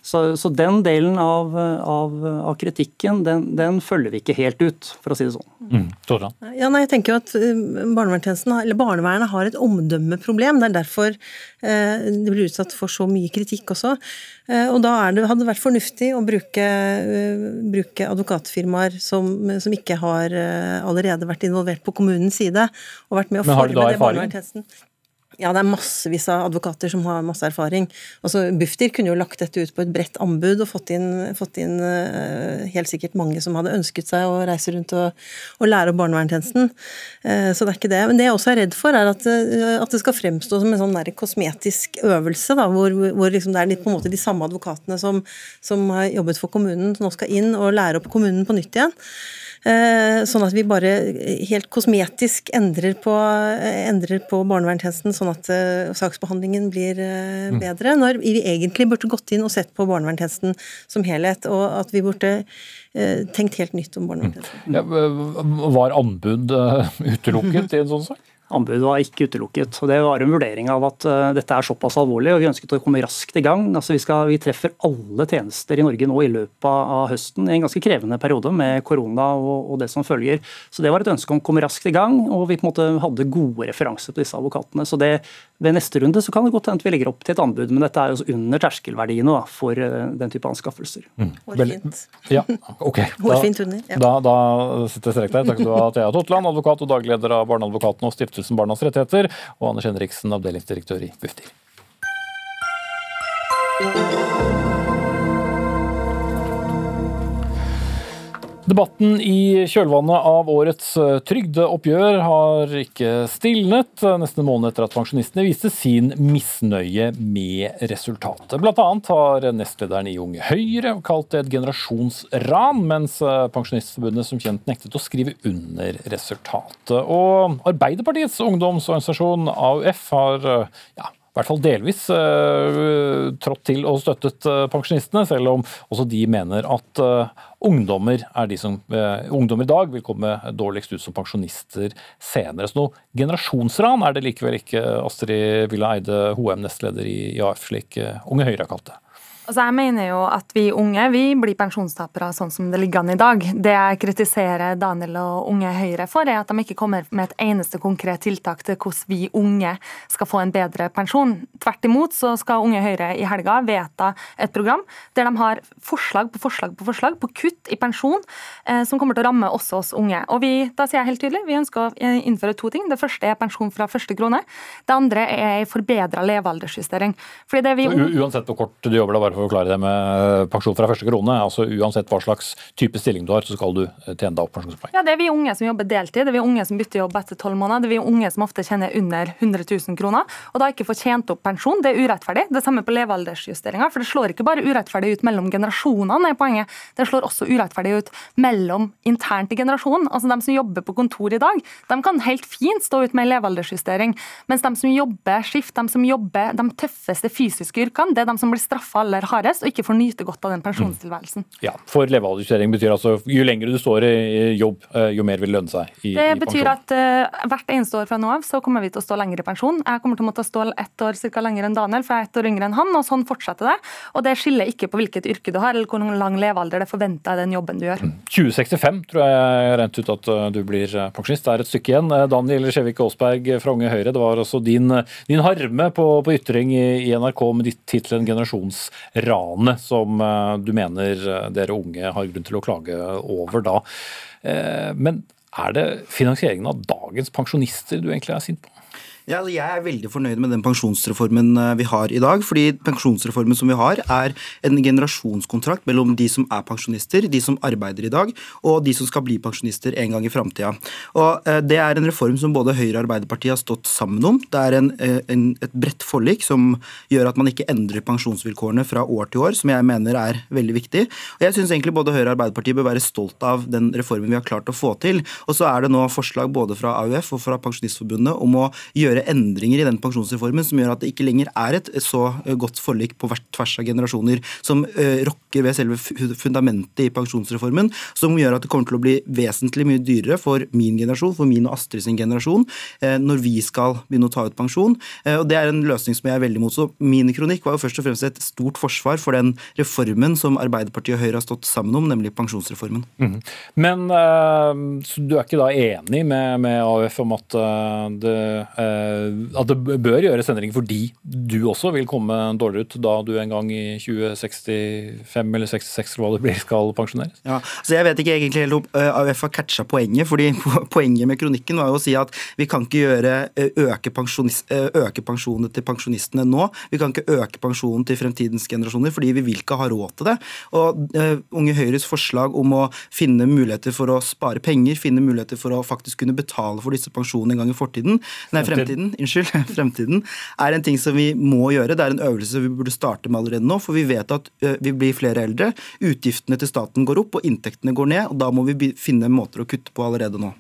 Så, så, den delen av, av, av kritikken, den, den, følger vi ikke helt ut, for å si det sånn. Mm. Ja, nei, jeg tenker jo at eh, eller Barnevernet har et omdømmeproblem. Det er derfor eh, det blir utsatt for så mye kritikk også. Eh, og da det, hadde det vært fornuftig å bruke, uh, bruke advokatfirmaer som, som, ikke har uh, allerede vært involvert på kommunens side, og vært med å forme det barnevernstjenesten. Ja, det er massevis av advokater som har masse erfaring. Altså, Bufdir kunne jo lagt dette ut på et bredt anbud og fått inn, fått inn uh, helt sikkert mange som hadde ønsket seg å reise rundt og, og lære om barnevernstjenesten. Uh, så det er ikke det. Men det jeg også er redd for, er at, uh, at det skal fremstå som en sånn der kosmetisk øvelse, da, hvor, hvor liksom det er litt på en måte de samme advokatene som, som har jobbet for kommunen, som nå skal inn og lære opp kommunen på nytt igjen. Eh, sånn at vi bare helt kosmetisk endrer på, endrer på barnevernstjenesten, sånn at eh, saksbehandlingen blir eh, mm. bedre. Når vi egentlig burde gått inn og sett på barnevernstjenesten som helhet, og at vi burde tenkt helt nytt om barnevernstjenesten. Ja, var anbud utelukket i en sånn sak? Anbudet var ikke utelukket. og Det var en vurdering av at uh, dette er såpass alvorlig, og vi ønsket å komme raskt i gang. Altså, vi, skal, vi, treffer alle tjenester i Norge nå i løpet av høsten, i en ganske krevende periode med korona og, og, det som følger. Så Det var et ønske om å komme raskt i gang, og vi på en måte hadde gode referanser på disse advokatene. Så det, Ved neste runde så kan det godt hende at vi legger opp til et anbud, men dette er jo under terskelverdiene da, for uh, den type anskaffelser. Mm. Hårfint. Ja, ok. Hårfint under. Ja. Da, da sitter jeg strek der. Takk skal du ha, Thea Totland, advokat og dagleder av Barneadvokaten og Stiftelsen Stiftelsen Barnas Rettigheter, og Anders Henriksen, avdelingsdirektør i Bufdir. Debatten i kjølvannet av årets eh, trygdeoppgjør har ikke stilnet, eh, nesten en måned etter at pensjonistene viste sin misnøye med resultatet. Blant annet har nestlederen i Unge Høyre kalt det et generasjonsran, mens eh, Pensjonistforbundet som kjent nektet å skrive under resultatet. Og Arbeiderpartiets ungdomsorganisasjon AUF har ja, hvert fall delvis uh, trådt til og støttet uh, pensjonistene, selv om også de mener at uh, ungdommer, er som, ungdommer i dag vil komme dårligst ut som pensjonister senere. Så noe generasjonsran er det likevel ikke, Astrid Villa Eide Hoem, nestleder i AF, slik Unge Høyre har kalt det. Altså jeg mener jo at vi unge vi blir pensjonstapere sånn som det ligger an i dag. Det jeg kritiserer Daniel og Unge Høyre for, er at de ikke kommer med et eneste konkret tiltak til hvordan vi unge skal få en bedre pensjon. Tvert imot så skal Unge Høyre i helga vedta et program der de har forslag på forslag på forslag på kutt i pensjon eh, som kommer til å ramme også oss unge. Og vi, da sier jeg helt tydelig, vi ønsker å innføre to ting. Det første er pensjon fra første krone. Det andre er en forbedra levealdersjustering. Fordi det vi... Uansett hvor kort du jobber, da bare for å forklare det med pensjon fra første krone. altså Uansett hva slags type stilling du har, så skal du tjene deg opp pensjonspoeng. Ja, det er vi unge som jobber deltid, det er vi unge som bytter jobb etter tolv måneder. Det er vi unge som ofte tjener under 100 000 kroner, og da ikke får tjent opp pensjon. Det er urettferdig. Det samme på levealdersjusteringa, for det slår ikke bare urettferdig ut mellom generasjonene, er poenget. Det slår også urettferdig ut mellom internt i generasjonen. Altså de som jobber på kontor i dag, de kan helt fint stå ut med levealdersjustering, mens de som jobber skift, de som jobber de tøffeste fysiske yrkene, det er de som blir straffa aller hardest, og ikke får nyte godt av den pensjonstilværelsen. Ja, for levealdersjustering betyr altså jo lenger du står i jobb, eh, jo mer vil lønne seg i, det i betyr at uh, hvert eneste år fra nå av så kommer vi til å stå lenger i pensjon. Jeg kommer til å måtte stå ett år cirka lenger enn Daniel, for jeg er ett år yngre enn han, og sånn fortsetter det. Og det skiller ikke på hvilket yrke du har, eller hvor lang levealder det forventer av den jobben du gjør. 2065 tror jeg rent ut at uh, du blir pensjonist. Det er et stykke igjen. Daniel Skjevik Aasberg fra Unge Høyre, det var altså din, din harme på, på ytring i, i NRK med ditt tittelen 'Generasjonsranet', som uh, du mener uh, dere unge har grunn til å klage over da. Uh, Men er det finansieringen av dagens pensjonister du egentlig er sint på? Ja, altså, jeg er veldig fornøyd med den pensjonsreformen eh, vi har i dag. fordi pensjonsreformen som vi har, er en generasjonskontrakt mellom de som er pensjonister, de som arbeider i dag, og de som skal bli pensjonister en gang i framtida. Det er en reform som både Høyre og Arbeiderpartiet har stått sammen om. Det er en, eh, en, et bredt forlik som gjør at man ikke endrer pensjonsvilkårene fra år til år, som jeg mener er veldig viktig. Og Jeg syns egentlig både Høyre og Arbeiderpartiet bør være stolt av den reformen vi har klart å få til. Og så er det nå forslag både fra AUF og fra Pensjonistforbundet om å gjøre endringer i den pensjonsreformen som gjør at det ikke lenger er et så godt forlik på tvers av generasjoner, som uh, rokker ved selve fundamentet i pensjonsreformen, som gjør at det kommer til å bli vesentlig mye dyrere for min generasjon, for min og Astrid sin generasjon, uh, når vi skal begynne å ta ut pensjon. Og Det er en løsning som jeg er veldig imot. Så min kronikk var jo først og fremst et stort forsvar for den reformen som Arbeiderpartiet og Høyre har stått sammen om, nemlig pensjonsreformen. Mm. Men du er ikke da enig med, med AUF om at det at det bør gjøres endringer fordi du også vil komme dårligere ut da du en gang i 2065 eller 66 eller hva det blir skal pensjoneres? Ja, så Jeg vet ikke egentlig helt om AUF har catcha poenget. fordi Poenget med kronikken var jo å si at vi kan ikke gjøre, øke, øke pensjonene til pensjonistene nå. Vi kan ikke øke pensjonen til fremtidens generasjoner fordi vi vil ikke ha råd til det. Og Unge Høyres forslag om å finne muligheter for å spare penger, finne muligheter for å faktisk kunne betale for disse pensjonene en gang i fortiden, nei, fremtiden, unnskyld, fremtiden, er en ting som vi må gjøre. Det er en øvelse vi burde starte med allerede nå, for vi vet at vi blir flere eldre. Utgiftene til staten går opp, og inntektene går ned. og Da må vi finne måter å kutte på allerede nå.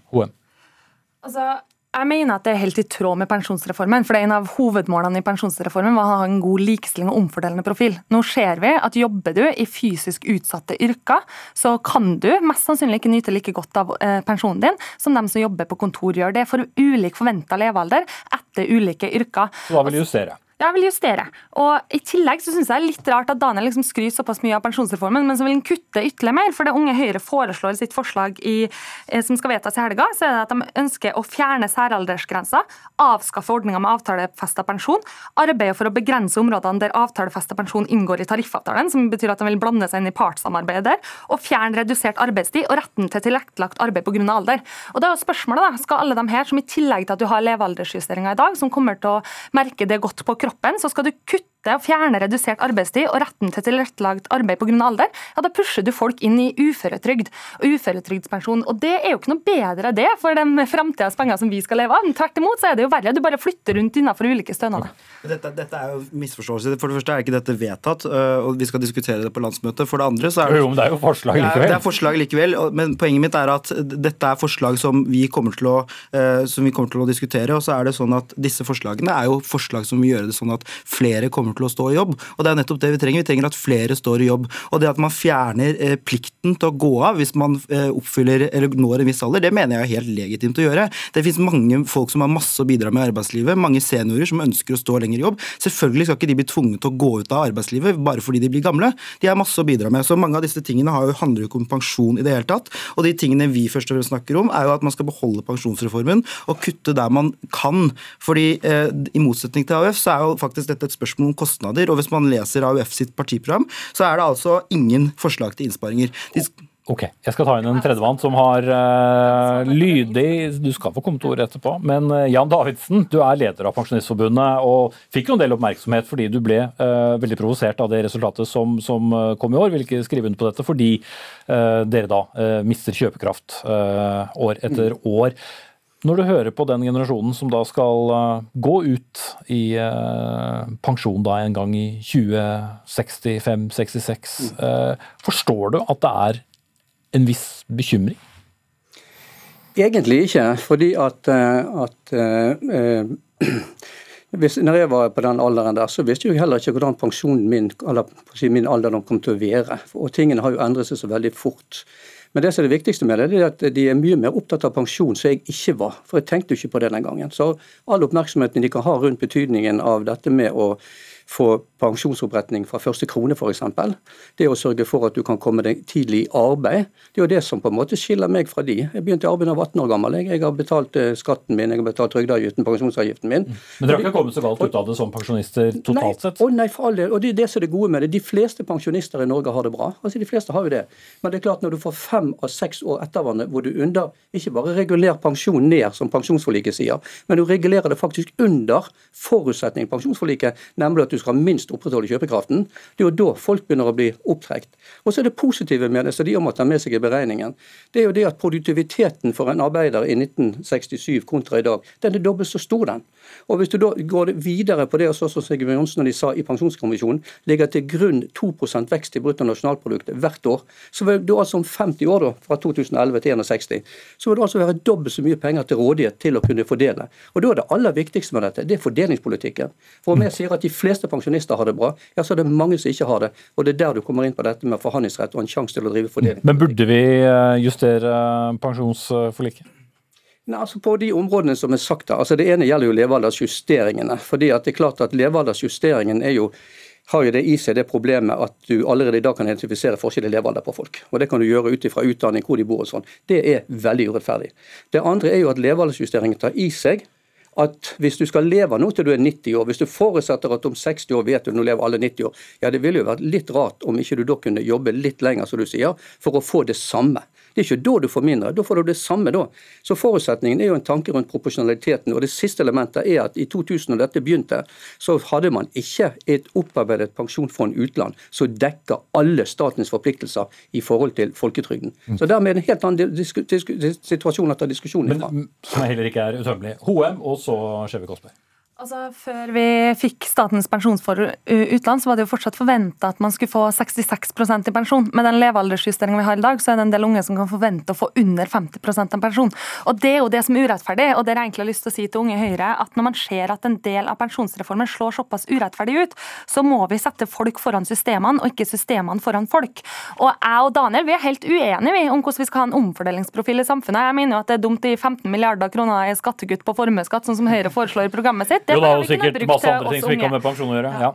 Altså, jeg mener at det er helt i tråd med pensjonsreformen. for det er En av hovedmålene i pensjonsreformen var å ha en god likestilling og omfordelende profil. Nå ser vi at jobber du i fysisk utsatte yrker, så kan du mest sannsynlig ikke nyte like godt av pensjonen din som dem som jobber på kontor gjør. Det er for ulik forventa levealder etter ulike yrker. Hva vil du justere? Jeg vil justere. Og I tillegg så synes jeg det er litt rart at Daniel liksom skryter såpass mye av pensjonsreformen, men så vil han kutte ytterligere mer. For det Unge Høyre foreslår sitt forslag i, som skal vedtas i helga, så er det at de ønsker å fjerne særaldersgrensa, avskaffe ordninga med avtalefesta pensjon, arbeide for å begrense områdene der avtalefesta pensjon inngår i tariffavtalen, som betyr at de vil blande seg inn i partssamarbeidet der, og fjerne redusert arbeidstid og retten til tilrettelagt arbeid pga. alder. Og det er jo spørsmålet da, Skal alle de her, som i tillegg til at du har levealdersjusteringer i dag, som kommer til å merke det godt på kroppen, kroppen, så skal du kutte og fjerne redusert arbeidstid og retten til tilrettelagt arbeid pga. alder, ja, da pusher du folk inn i uføretrygd og uføretrygdspensjon. Og det er jo ikke noe bedre det for de framtidas penger som vi skal leve av. Tvert imot så er det jo verre. Du bare flytter rundt innenfor ulike stønader. Dette, dette er jo misforståelse. For det første er ikke dette vedtatt, og vi skal diskutere det på landsmøtet. For det andre så er det Jo, men det er jo forslag likevel. Det er, det er forslag likevel, men poenget mitt er at dette er forslag som vi kommer til å, som vi kommer til å diskutere. Og så er det sånn at disse forslagene er jo forslag som vil gjøre det sånn at flere kommer til å stå i jobb. Og det er nettopp det vi trenger. Vi trenger at flere står i jobb. Og det at man fjerner eh, plikten til å gå av hvis man eh, oppfyller eller når en viss alder, det mener jeg er helt legitimt å gjøre. Det finnes mange folk som har masse å bidra med i arbeidslivet, mange seniorer som ønsker å stå lenger i jobb. Selvfølgelig skal ikke de bli tvunget til å gå ut av arbeidslivet bare fordi de blir gamle. De har masse å bidra med. Så mange av disse tingene har jo, handler jo ikke om pensjon i det hele tatt. Og de tingene vi først og fremst snakker om, er jo at man skal beholde pensjonsreformen og kutte der man kan. Fordi eh, i motsetning til AUF så er jo faktisk dette et spørsmål om kostnader. Og hvis man leser AUF sitt partiprogram, så er det altså ingen forslag til innsparinger. De Ok, Jeg skal ta inn en tredjemann som har uh, lydig Du skal få komme til ordet etterpå. Men uh, Jan Davidsen, du er leder av Pensjonistforbundet og fikk jo en del oppmerksomhet fordi du ble uh, veldig provosert av det resultatet som, som kom i år. Vil ikke skrive under på dette fordi dere da mister kjøpekraft år etter år. Når du hører på den generasjonen som da skal gå ut i pensjon da en gang i 2065-66, forstår du at det er en viss bekymring? Egentlig ikke, fordi at, at uh, hvis, når jeg var på den alderen der, så visste jeg heller ikke hvordan pensjonen min eller min alderdom kom til å være. Og tingene har jo endret seg så veldig fort. Men det som er det viktigste med det, er at de er mye mer opptatt av pensjon, som jeg ikke var. For jeg tenkte jo ikke på det den gangen. Så all oppmerksomheten de kan ha rundt betydningen av dette med å få pensjonsoppretning fra første krone f.eks. Det å sørge for at du kan komme deg tidlig i arbeid. Det er jo det som på en måte skiller meg fra de. Jeg begynte i arbeid da jeg var 18 år gammel. Jeg har betalt eh, skatten min, jeg har betalt trygdeavgiften, pensjonsavgiften min. Men dere har ikke kommet så galt ut av det som pensjonister totalt sett? Å nei, for all del. Og det er det som er det gode med det. De fleste pensjonister i Norge har det bra. Altså De fleste har jo det. Men det er klart når du får fem av seks år etter hverandre hvor du under ikke bare regulerer pensjon ned, som pensjonsforliket sier, men du regulerer det faktisk under forutsetningen i pensjonsforliket, nemlig at du skal minst opprettholde kjøpekraften. Det er jo da folk begynner å bli opptrekt. Og så er det positive med det, så de må ta med seg i beregningen. Det er jo det at produktiviteten for en arbeider i 1967 kontra i dag, den er dobbelt så stor, den. Og Hvis du da går videre på det som Sigurd Johnsen og de sa i Pensjonskommisjonen, ligger til grunn 2% vekst i bruttonasjonalproduktet hvert år, så vil du altså om 50 år, da, fra 2011 til 61, så vil det altså være dobbelt så mye penger til rådighet til å kunne fordele. Og Da er det aller viktigste med dette, det er fordelingspolitikken. For om jeg sier at de fleste pensjonister har det bra, ja, så er det mange som ikke har det. Og det er der du kommer inn på dette med forhandlingsrett og en sjanse til å drive fordeling. Men burde vi eh, justere pensjonsforliket? Nei, altså På de områdene som er sagt altså Det ene gjelder jo levealdersjusteringene. fordi at det er klart at Levealdersjusteringen er jo har jo det i seg det problemet at du allerede i dag kan identifisere forskjell i levealder på folk. Og Det kan du gjøre ut ifra utdanning, hvor de bor og sånn. Det er veldig urettferdig. Det andre er jo at levealdersjusteringen tar i seg at hvis du skal leve nå til du er 90 år, hvis du forutsetter at om 60 år vet du nå lever alle 90 år, ja det ville jo vært litt rart om ikke du da kunne jobbe litt lenger, som du sier, for å få det samme. Det er ikke da du får mindre, da får du det samme da. Så Forutsetningen er jo en tanke rundt proporsjonaliteten. og Det siste elementet er at i 2000, da dette begynte, så hadde man ikke et opparbeidet pensjonsfond utland som dekker alle statens forpliktelser i forhold til folketrygden. Så Dermed er det en helt annen situasjon å ta diskusjonen fra. Men, som heller ikke er utømmelig. HM og så Skjeve Aasberg. Altså, Før vi fikk Statens pensjonsfond utland, så var det jo fortsatt forventa at man skulle få 66% i pensjon. Med den levealdersjusteringen vi har i dag, så er det en del unge som kan forvente å få under 50% av pensjon. Og Det er jo det som er urettferdig. og det har jeg egentlig lyst til å si til Unge Høyre, at Når man ser at en del av pensjonsreformen slår såpass urettferdig ut, så må vi sette folk foran systemene, og ikke systemene foran folk. Og Jeg og Daniel vi er helt uenige om hvordan vi skal ha en omfordelingsprofil i samfunnet. Jeg mener jo at det er dumt i 15 milliarder kroner i skattekutt på formuesskatt, sånn som Høyre foreslår i programmet sitt. Jo, da, jo sikkert masse andre ting som ikke har med pensjon å gjøre. ja.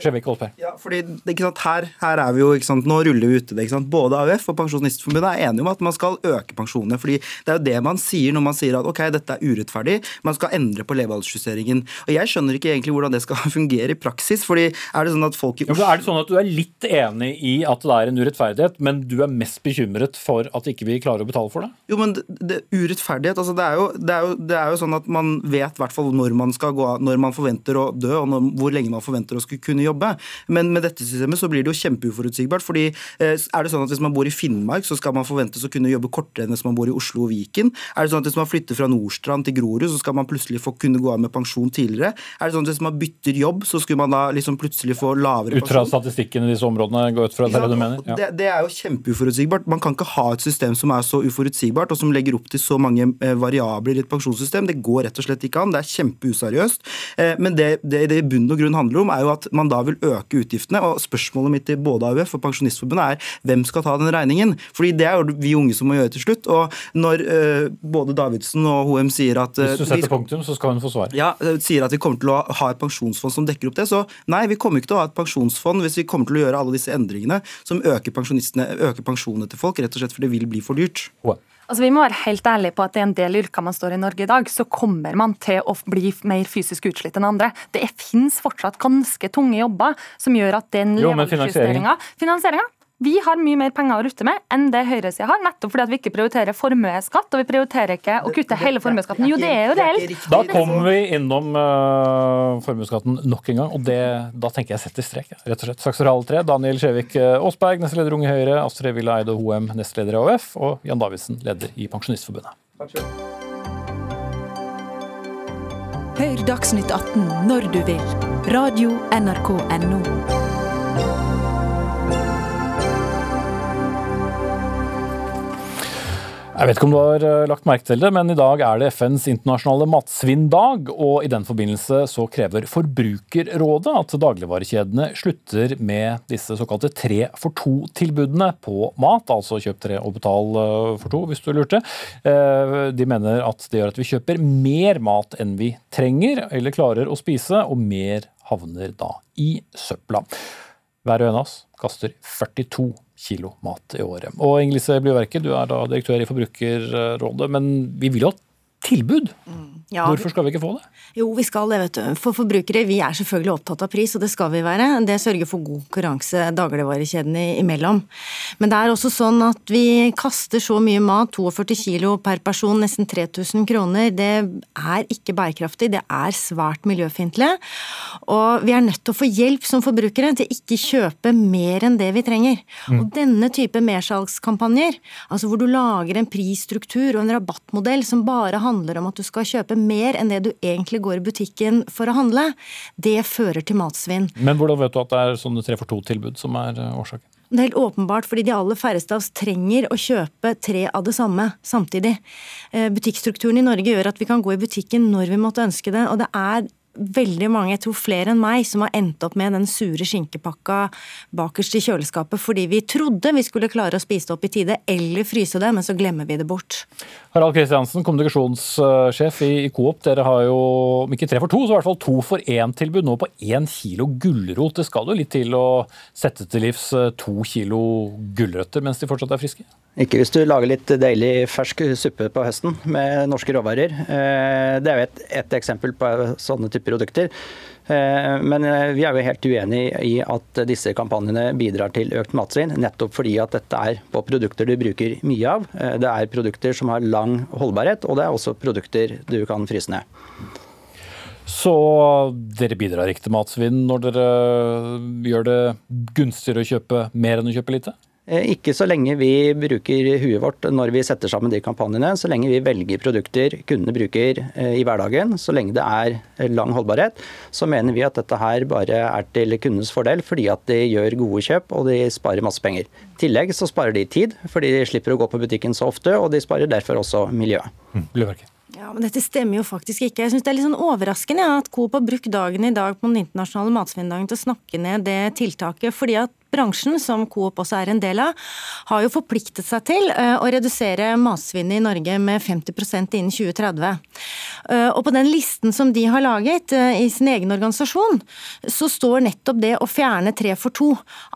Skjevik Holsberg. Ja, fordi her, her, er vi jo, ikke sant, Nå ruller vi ute det. ikke sant? Både AUF og Pensjonistforbundet er enige om at man skal øke pensjonene. fordi Det er jo det man sier når man sier at ok, dette er urettferdig, man skal endre på levealdersjusteringen. Og Jeg skjønner ikke egentlig hvordan det skal fungere i praksis. fordi er det sånn at folk i Oslo... Ja, er det sånn at du er litt enig i at det er en urettferdighet, men du er mest bekymret for at ikke vi klarer å betale for det? Jo, men det, det, urettferdighet altså det er, jo, det, er jo, det er jo sånn at man vet hvert fall når man skal gå av, når man forventer å dø, og når, hvor lenge man forventer å skulle kunne jobbe jobbe. Men med dette systemet så blir det jo kjempeuforutsigbart. fordi eh, er det sånn at Hvis man bor i Finnmark, så skal man forventes å kunne jobbe kortere enn hvis man bor i Oslo og Viken? Er det sånn at Hvis man flytter fra Nordstrand til Grorud, så skal man plutselig få kunne gå av med pensjon tidligere? Er det sånn at Hvis man bytter jobb, så skulle man da liksom plutselig få lavere pensjon? Ut fra statistikken i disse områdene? gå ut fra det, du mener? Ja. Det, det, er jo kjempeuforutsigbart. Man kan ikke ha et system som er så uforutsigbart, og som legger opp til så mange eh, variabler i et pensjonssystem. Det går rett og slett ikke an. Det er kjempeuseriøst. Eh, men det det i bunn og grunn handler om, er jo at man da vil øke utgiftene. og Spørsmålet mitt til både AUF og Pensjonistforbundet er hvem skal ta den regningen? Fordi Det er jo vi unge som må gjøre til slutt. og Når uh, både Davidsen og HM sier at uh, Hvis du setter punktum, så skal hun få svar. Ja, uh, sier at vi kommer til å ha et pensjonsfond som dekker opp det. Så nei, vi kommer ikke til å ha et pensjonsfond hvis vi kommer til å gjøre alle disse endringene som øker, øker pensjonene til folk, rett og slett for det vil bli for dyrt. Wow. Altså, vi må være helt ærlige på at er en del yrker man står i Norge i dag, så kommer man til å bli mer fysisk utslitt enn andre. Det finnes fortsatt ganske tunge jobber som gjør at den levealdersjusteringa Finansieringa vi har mye mer penger å rutte med enn det høyresida har, nettopp fordi at vi ikke prioriterer formuesskatt, og vi prioriterer ikke å kutte hele formuesskatten. Jo, det er jo reelt. Da kommer vi innom uh, formuesskatten nok en gang, og det, da tenker jeg setter strek, rett og slett. Saksordal 3, Daniel Skjevik eh, Aasberg, nestleder Unge Høyre, Astrid Villa Eide Hoem, nestleder i AUF, og Jan Davidsen, leder i Pensjonistforbundet. Hør Dagsnytt 18 når du vil. Radio NRK Radio.nrk.no. Jeg vet ikke om du har eh, lagt merke til det, men i dag er det FNs internasjonale matsvinndag. Og i den forbindelse så krever Forbrukerrådet at dagligvarekjedene slutter med disse såkalte tre for to-tilbudene på mat. Altså kjøp tre og betal eh, for to, hvis du lurte. Eh, de mener at det gjør at vi kjøper mer mat enn vi trenger eller klarer å spise, og mer havner da i søpla. Hver og en av oss kaster 42 kilo mat i året. Og Inge Lise Blyverke, du er da direktør i Forbrukerrådet, men vi vil jo ha tilbud. Ja, Hvorfor skal vi ikke få det? Jo, vi skal det, vet du. For forbrukere, vi er selvfølgelig opptatt av pris, og det skal vi være. Det sørger for god konkurranse dagligvarekjedene imellom. Men det er også sånn at vi kaster så mye mat, 42 kilo per person, nesten 3000 kroner. Det er ikke bærekraftig, det er svært miljøfiendtlig. Og vi er nødt til å få hjelp som forbrukere til ikke kjøpe mer enn det vi trenger. Mm. Og denne type mersalgskampanjer, altså hvor du lager en prisstruktur og en rabattmodell som bare handler om at du skal kjøpe mer enn det du egentlig går i butikken for å handle, det fører til matsvinn. Men hvordan vet du at det er sånne tre for to-tilbud som er eh, årsaken? Det er helt åpenbart fordi de aller færreste av oss trenger å kjøpe tre av det samme samtidig. Eh, Butikkstrukturen i Norge gjør at vi kan gå i butikken når vi måtte ønske det, og det er veldig mange, jeg tror flere enn meg, som har endt opp med den sure skinkepakka bakerst i kjøleskapet fordi vi trodde vi skulle klare å spise det opp i tide, eller fryse det, men så glemmer vi det bort. Harald Kristiansen, kommunikasjonssjef i Coop. Dere har jo om ikke tre for to, så i hvert fall to for én-tilbud nå på én kilo gulrot. Det skal jo litt til å sette til livs eh, to kilo gulrøtter mens de fortsatt er friske? Ikke hvis du lager litt deilig fersk suppe på høsten med norske råvarer. Eh, Det er jo et, et eksempel på sånne typer produkter. Eh, Men eh, vi er jo helt uenig i at disse kampanjene bidrar til økt matsvinn, nettopp fordi at dette er på produkter du bruker mye av. Det er produkter som har lang holdbarhet, og det er også produkter du kan fryse ned. Så dere bidrar ikke til matsvinn når dere gjør det gunstigere å kjøpe mer enn å kjøpe lite? Eh, Ikke så lenge vi bruker huet vårt når vi setter sammen de kampanjene. Så lenge vi velger produkter kundene bruker eh, i hverdagen, så lenge det er eh, lang holdbarhet, så mener vi at dette her bare er til kundens fordel fordi at de gjør gode kjøp og de sparer masse penger. I tillegg så sparer de tid fordi de slipper å gå på butikken så ofte, og de sparer derfor også miljøet. Ja, men Dette stemmer jo faktisk ikke. Jeg synes Det er litt sånn overraskende ja, at Coop har brukt dagen i dag på den internasjonale matsvinndagen til å snakke ned det tiltaket. fordi at bransjen, som Coop også er en del av, har jo forpliktet seg til eh, å redusere matsvinnet i Norge med 50% innen 2030. Eh, Og på den listen som de har laget eh, i sin egen organisasjon, så står nettopp det å fjerne tre for to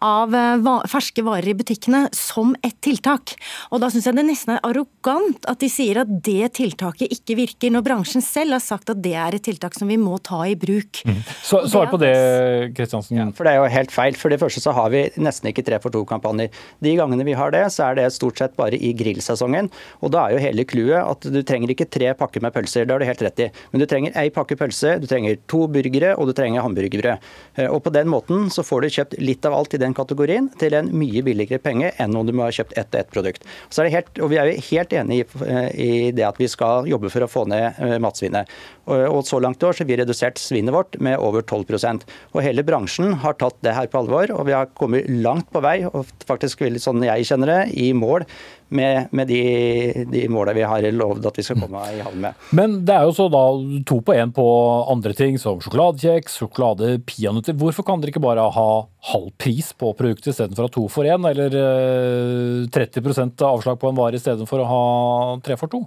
av ferske varer i butikkene som et tiltak. Og da syns jeg det nesten er arrogant at de sier at det tiltaket ikke virker, når bransjen selv har sagt at det er et tiltak som vi må ta i bruk. Så, svar på det, Kristiansen. For det er jo helt feil. For det første så har vi nesten ikke tre for to-kampanjer. De gangene vi har det, så er det stort sett bare i grillsesongen. Og da er jo hele clouet at du trenger ikke tre pakker med pølser, det har du helt rett i. Men du trenger ei pakke pølse, du trenger to burgere og du trenger hamburgerbrød. Eh, Og på den måten så får du kjøpt litt av alt i den kategorien til en mye billigere penge enn om du må ha kjøpt ett og ett produkt. Så er det helt, og vi er jo helt enig i, eh, det at vi skal jobbe for å få ned eh, matsvinnet. Og, så langt i år så har vi redusert svinnet vårt med over 12% Og hele bransjen har tatt det her på alvor, og vi har kommet langt på vei, og faktisk veldig sånn jeg kjenner det, i mål med, med de, de måla vi har lovd at vi skal komme i havn med. Men det er jo så da to på én på andre ting som sjokoladekjeks, sjokolade, peanøtter. Hvorfor kan dere ikke bare ha halv pris på produktet istedenfor å ha to for én, eller eh, 30% avslag på en vare istedenfor å ha tre for to?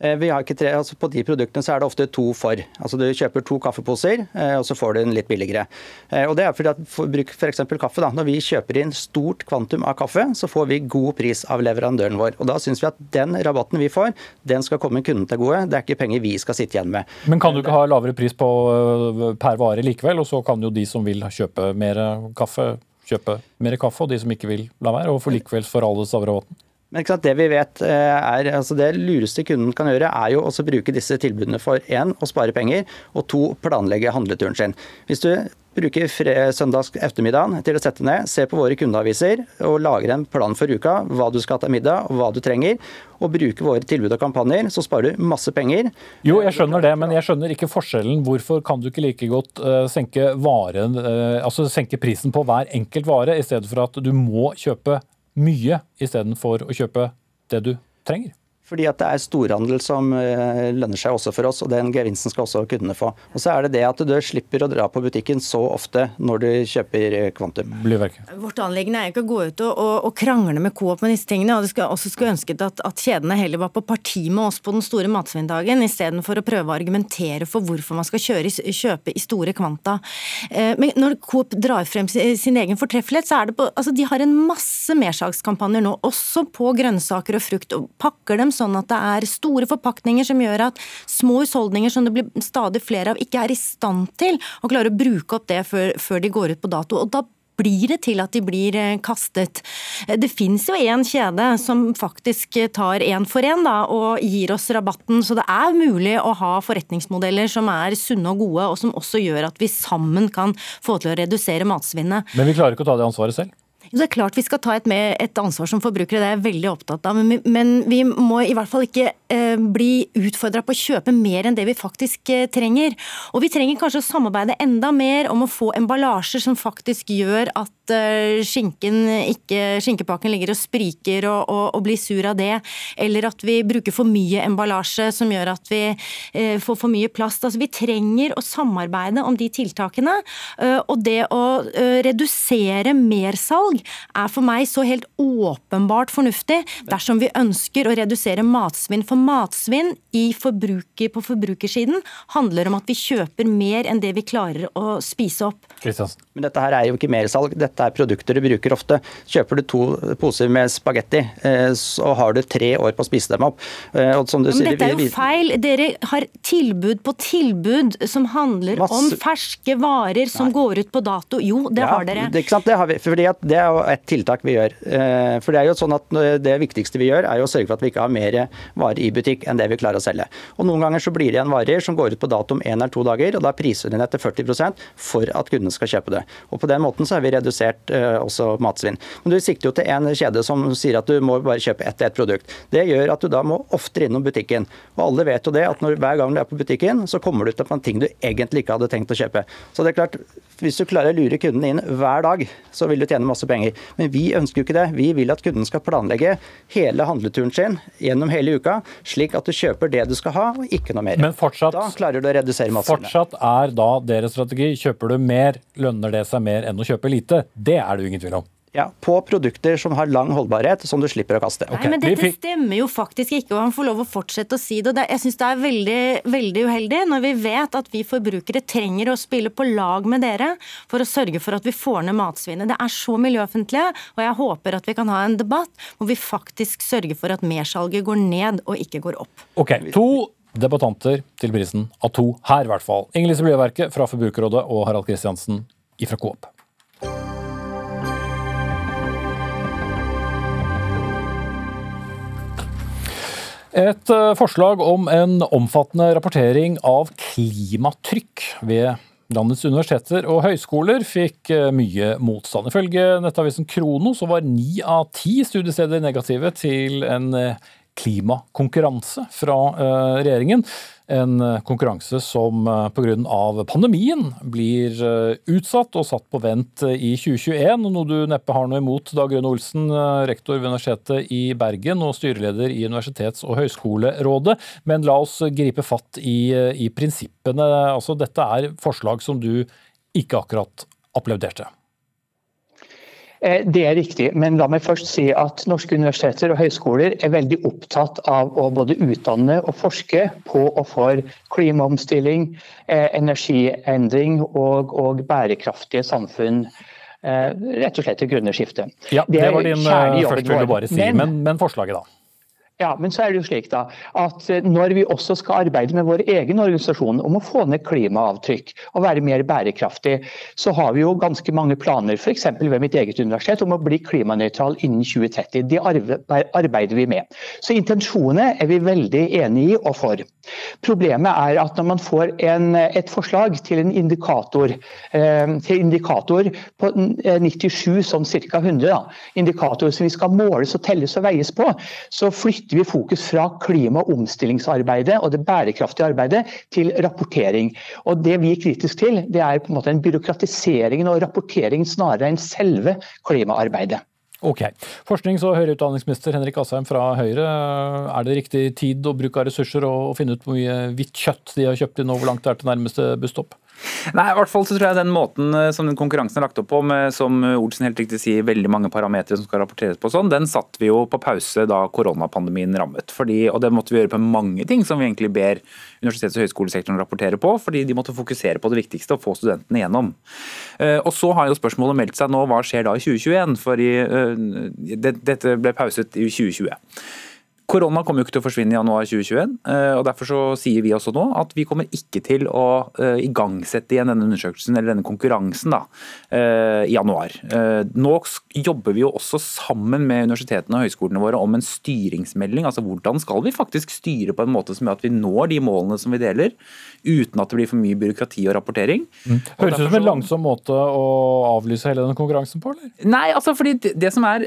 Tre, altså På de produktene så er det ofte to for. Altså Du kjøper to kaffeposer, eh, og så får du den litt billigere. Eh, Og det er fordi at for, Bruk f.eks. kaffe. da, Når vi kjøper inn stort kvantum av kaffe, så får vi god pris av leverandøren vår. Og Da syns vi at den rabatten vi får, den skal komme kunden til gode. Det er ikke penger vi skal sitte igjen med. Men kan du ikke ha lavere pris på per vare likevel, og så kan jo de som vil kjøpe mer kaffe, kjøpe mer kaffe, og de som ikke vil la være, og for likevel foralles av rabatten? Men det vi vet eh, er, altså det lureste kunden kan gjøre, er jo også bruke disse tilbudene for én, å spare penger, og to, planlegge handleturen sin. Hvis du bruker søndags ettermiddagen til å sette ned, se på våre kundeaviser og lager en plan for uka, hva du skal ha til middag og hva du trenger, og bruke våre tilbud og kampanjer, så sparer du masse penger. Jo, jeg skjønner det, men jeg skjønner ikke forskjellen. Hvorfor kan du ikke like godt øh, senke, varen, øh, altså senke prisen på hver enkelt vare, i stedet for at du må kjøpe mye istedenfor å kjøpe det du trenger? Fordi at det er storhandel som eh, lønner seg også for oss, og den gevinsten skal også kundene få. Og så er det det at du slipper å dra på butikken så ofte når du kjøper eh, kvantum. Vårt anliggende er ikke å gå ut og, og, og krangle med Coop med disse tingene. og det skal, også skulle ønsket at, at, kjedene heller var på parti med oss på den store matsvinndagen, istedenfor å prøve å argumentere for hvorfor man skal kjøre, kjøpe i store kvanta. Eh, men når Coop drar frem sin egen fortreffelighet, så er det på altså De har en masse mersalgskampanjer nå, også på grønnsaker og frukt, og pakker dem sånn at det er store forpakninger som gjør at små husholdninger som det blir stadig flere av, ikke er i stand til å klare å bruke opp det før, før de går ut på dato. og da blir det til at de blir eh, kastet. Det finnes jo en kjede som faktisk tar én for én og gir oss rabatten, så det er mulig å ha forretningsmodeller som er sunne og gode, og som også gjør at vi sammen kan få til å redusere matsvinnet. Men vi klarer ikke å ta det ansvaret selv? Det er klart vi skal ta et, med, et ansvar som forbrukere, det er jeg veldig opptatt av. Men, men vi må i hvert fall ikke eh, bli utfordra på å kjøpe mer enn det vi faktisk eh, trenger. Og vi trenger kanskje å samarbeide enda mer om å få emballasjer som faktisk gjør at uh, skinken ikke, skinkepakken ligger og spriker og, og, og, blir sur av det. Eller at vi bruker for mye emballasje som gjør at vi eh, får for mye plast. Altså, vi trenger å samarbeide om de tiltakene. Uh, og det å redusere mersalg er for meg så helt åpenbart fornuftig dersom vi ønsker å redusere matsvinn. For matsvinn i forbruker, på forbrukersiden handler om at vi kjøper mer enn det vi klarer å spise opp. Men dette her er jo ikke mersalg, dette er produkter du bruker ofte. Kjøper du to poser med spagetti, eh, så har du tre år på å spise dem opp. Eh, Men sier, dette er jo feil. Dere har tilbud på tilbud som handler masse... om ferske varer som Nei. går ut på dato. Jo, det ja, har dere. Det, det, har vi, fordi det er jo et tiltak vi gjør. Eh, for det er jo sånn at det viktigste vi gjør, er jo å sørge for at vi ikke har mer varer i butikk enn det vi klarer å selge. Og Noen ganger så blir det igjen varer som går ut på dato om én eller to dager, og da priser vi den etter 40 for at kundene skal kjøpe det. Og På den måten så har vi redusert uh, også matsvinn. Men Du sikter jo til en kjede som sier at du må bare kjøpe ett ett produkt. Det gjør at du da må oftere innom butikken. Og alle vet jo det at når, hver gang du er på butikken, så kommer du til en ting du egentlig ikke hadde tenkt å kjøpe. Så det er klart, hvis du klarer å lure kunden inn hver dag, så vil du tjene masse penger. Men vi ønsker jo ikke det. Vi vil at kunden skal planlegge hele handleturen sin gjennom hele uka, slik at du kjøper det du skal ha, og ikke noe mer. Men fortsatt, da klarer du å redusere matsvinnet. Fortsatt er da deres strategi kjøper du mer, lønner det seg mer enn å kjøpe lite. Det er det jo ingen tvil om. Ja, På produkter som har lang holdbarhet, som du slipper å kaste. Okay. Nei, men Dette stemmer jo faktisk ikke, og han får lov å fortsette å si det. Jeg syns det er veldig, veldig uheldig når vi vet at vi forbrukere trenger å spille på lag med dere for å sørge for at vi får ned matsvinnet. Det er så miljøoffentlige, og jeg håper at vi kan ha en debatt hvor vi faktisk sørger for at mersalget går ned og ikke går opp. Ok, to debattanter til prisen av to her, i hvert fall. Inger Lise fra Forbrukerrådet og Harald Kristiansen fra Coop. Et eh, forslag om en omfattende rapportering av klimatrykk ved landets universiteter og høyskoler fikk eh, mye motstand. Ifølge nettavisen Krono så var ni av ti studiesteder negative til en eh, klimakonkurranse fra regjeringen. En eh, konkurranse som eh, pga. pandemien blir eh, utsatt og satt på vent i 2021. Noe du neppe har noe imot, Dag Rune Olsen, rektor ved Universitetet i Bergen og styreleder i Universitets- og høyskolerådet. Men la oss gripe fatt i, i prinsippene. Altså, dette er forslag som du ikke akkurat applauderte. Eh, det er riktig, men la meg først si at norske universiteter og høyskoler er veldig opptatt av å både utdanne og forske på og for klimaomstilling, eh, energiendring og, og bærekraftige samfunn. Eh, rett og slett det grønne skiftet. Ja, det, var din først, vil du bare si. Men, men, men forslaget, da? Ja, men så er det jo slik da, at eh, når vi også skal arbeide med vår egen organisasjon om å få ned klimaavtrykk og være mer bærekraftig, så har vi jo ganske mange planer, f.eks. ved mitt eget universitet, om å bli klimanøytral innen 2030. Det arbeider vi med. Så intensjonene er vi veldig enig i og for. Problemet er at når man får en, et forslag til en indikator, eh, til indikator på 97 som ca. 100, da, indikatorer som vi skal måles og telles og veies på, så flytter vi fokus fra klima- og omstillingsarbeidet og det bærekraftige arbeidet til rapportering. Og Det vi er kritisk til, det er på en måte en byråkratisering og rapportering snarere enn selve klimaarbeidet. Ok. Forsknings- og høyere utdanningsminister Henrik Asheim fra Høyre. Er det riktig tid og bruk av ressurser å finne ut hvor mye hvitt kjøtt de har kjøpt inn, og hvor langt det er til nærmeste busstopp? Nei, i hvert fall så tror jeg den måten eh, som den konkurransen er lagt opp på, med som Olsen helt riktig sier, veldig mange parametere som skal rapporteres på sånn, den satt vi jo på pause da koronapandemien rammet. Fordi, og det måtte vi gjøre på mange ting som vi egentlig ber universitets- og høyskolesektoren rapportere på, fordi de måtte fokusere på det viktigste, å få studentene gjennom. Eh, og så har jo spørsmålet meldt seg nå, hva skjer da i 2021? For dette ble pauset i 2020. Korona kommer jo ikke til å forsvinne i januar 2021. Eh, og Derfor så sier vi også nå at vi kommer ikke til å eh, igangsette igjen denne undersøkelsen eller denne konkurransen da, eh, i januar. Nå jobber vi jo også sammen med universitetene og høyskolene våre om en styringsmelding. altså Hvordan skal vi faktisk styre på en måte som gjør at vi når de målene som vi deler, uten at det blir for mye byråkrati og rapportering. Mm. Høres ut som en langsom måte å avlyse hele den konkurransen på, eller? Nei, altså fordi det som er,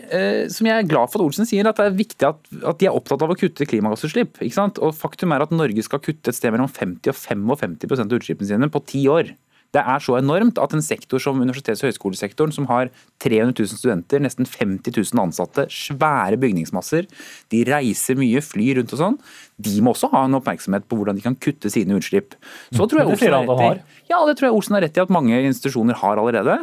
som jeg er glad for at Olsen sier, at det er viktig at, at de er opptatt opptatt av å kutte klimagassutslipp. ikke sant? Og Faktum er at Norge skal kutte et sted mellom 50 og 55 av utslippene sine på ti år. Det er så enormt at en sektor som universitets- og høyskolesektoren, som har 300 000 studenter, nesten 50 000 ansatte, svære bygningsmasser, de reiser mye, flyr rundt og sånn, de må også ha en oppmerksomhet på hvordan de kan kutte sine utslipp. Så tror jeg Olsen har rett i, ja, det tror jeg Olsen har rett i at mange institusjoner har allerede.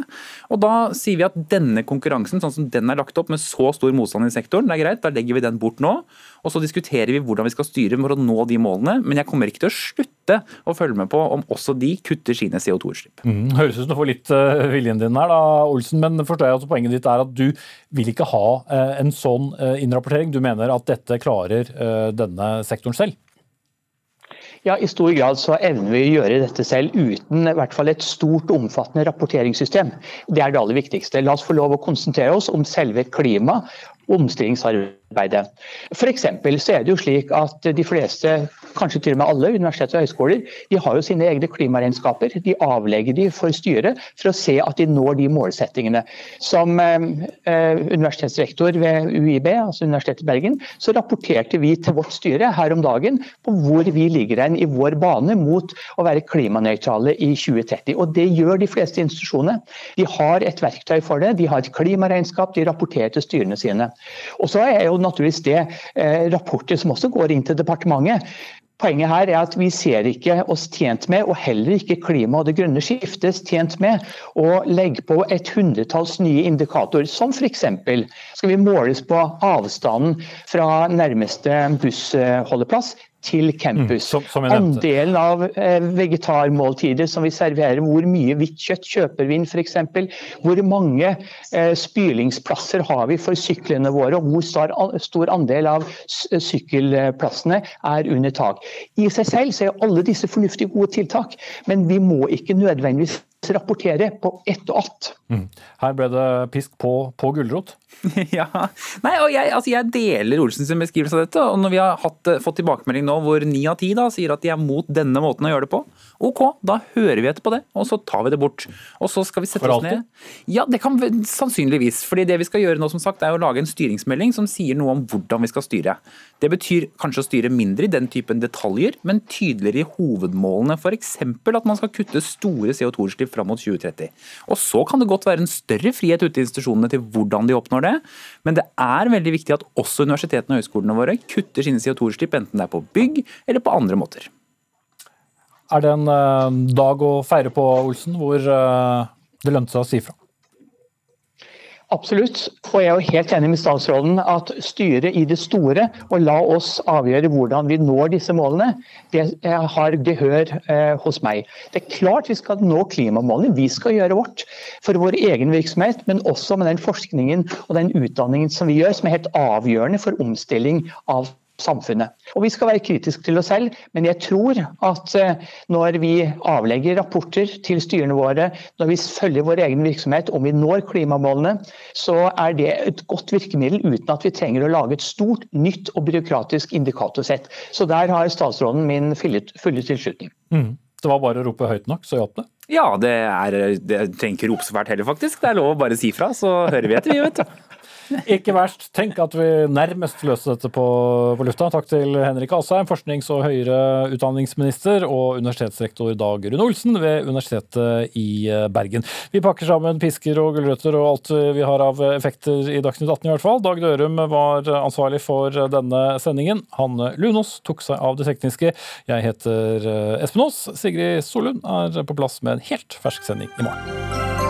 Og da sier vi at denne konkurransen, sånn som den er lagt opp med så stor motstand i sektoren, det er greit, da legger vi den bort nå. Og så diskuterer vi hvordan vi skal styre for å nå de målene. Men jeg kommer ikke til å slutte å følge med på om også de kutter sine CO2-utslipp. Mm, høres ut som du får litt uh, viljen din her, da, Olsen. Men forstår jeg at poenget ditt er at du vil ikke ha uh, en sånn uh, innrapportering. Du mener at dette klarer denne sektoren selv? Ja, I stor grad så evner vi å gjøre dette selv uten i hvert fall et stort, og omfattende rapporteringssystem. Det er det aller viktigste. La oss få lov å konsentrere oss om selve klima omstillingsarbeidet. For så er det jo slik at de fleste, kanskje til og med alle universiteter og høyskoler, de har jo sine egne klimaregnskaper. De avlegger de for styret for å se at de når de målsettingene. Som eh, eh universitetsrektor ved UiB, altså Universitetet i Bergen, så rapporterte vi til vårt styre her om dagen på hvor vi ligger hen i vår bane mot å være klimanøytrale i 2030. Og det gjør de fleste institusjonene. De har et verktøy for det. De har et klimaregnskap, de rapporterer til styrene sine. Og så er jo naturligvis det eh, rapporter som også går inn til departementet. Poenget her er at vi ser ikke oss tjent med, og heller ikke klima og det grønne skiftes tjent med, å legge på et hundretalls nye indikatorer, som f.eks. skal vi måles på avstanden fra nærmeste bussholdeplass til campus. Mm, som, som Andelen av eh, vegetarmåltider som vi serverer, hvor mye hvitt kjøtt kjøper vi inn f.eks. Hvor mange eh, spylingsplasser har vi for syklene våre, og hvor stor, stor andel av sykkelplassene er under tak. I seg selv så er alle disse fornuftige, gode tiltak, men vi må ikke nødvendigvis rapportere på ett og alt. Mm. Her ble det pisk på, på gulrot? ja. Nei, og jeg, altså jeg deler Olsens beskrivelse av dette. og Når vi har hatt, fått tilbakemelding nå hvor ni av ti sier at de er mot denne måten å gjøre det på, ok, da hører vi etter på det, og så tar vi det bort. Og så skal vi sette oss ned. Ja, det kan sannsynligvis. fordi det vi skal gjøre nå, som sagt, er å lage en styringsmelding som sier noe om hvordan vi skal styre. Det betyr kanskje å styre mindre i den typen detaljer, men tydeligere i hovedmålene. F.eks. at man skal kutte store CO2-utslipp fram mot 2030. Og så kan det godt være en større frihet ute i institusjonene til hvordan de oppnår det, men det er veldig viktig at også universitetene og høyskolene våre kutter sine CO2-utslipp, enten det er på bygg eller på andre måter. Er det en uh, dag å feire på, Olsen, hvor uh, det lønte seg å si fra? Absolutt. Og jeg er jo helt enig med statsråden at styret i det store, og la oss avgjøre hvordan vi når disse målene, det har gehør eh, hos meg. Det er klart vi skal nå klimamålene. Vi skal gjøre vårt for vår egen virksomhet, men også med den forskningen og den utdanningen som vi gjør, som er helt avgjørende for omstilling av samfunnet. Og Vi skal være kritiske til oss selv, men jeg tror at eh, når vi avlegger rapporter til styrene våre, når vi følger vår egen virksomhet, om vi når klimamålene, så er det et godt virkemiddel uten at vi trenger å lage et stort, nytt og byråkratisk indikatorsett. Så der har statsråden min fulle tilslutning. Mm. Det var bare å rope høyt nok, så hjalp det? Ja, det, er, det trenger ikke rope så fælt heller, faktisk. Det er lov å bare si fra, så hører vi etter, vi, vet du. Ikke verst. Tenk at vi nærmest løste dette på, på lufta. Takk til Henrik Asheim, forsknings- og høyere utdanningsminister, og universitetsrektor Dag Rune Olsen ved Universitetet i eh, Bergen. Vi pakker sammen pisker og gulrøtter og alt vi har av effekter i Dagsnytt 18 i hvert fall. Dag Dørum var ansvarlig for denne sendingen. Hanne Lunås tok seg av det tekniske. Jeg heter eh, Espen Aas. Sigrid Solund er på plass med en helt fersk sending i morgen.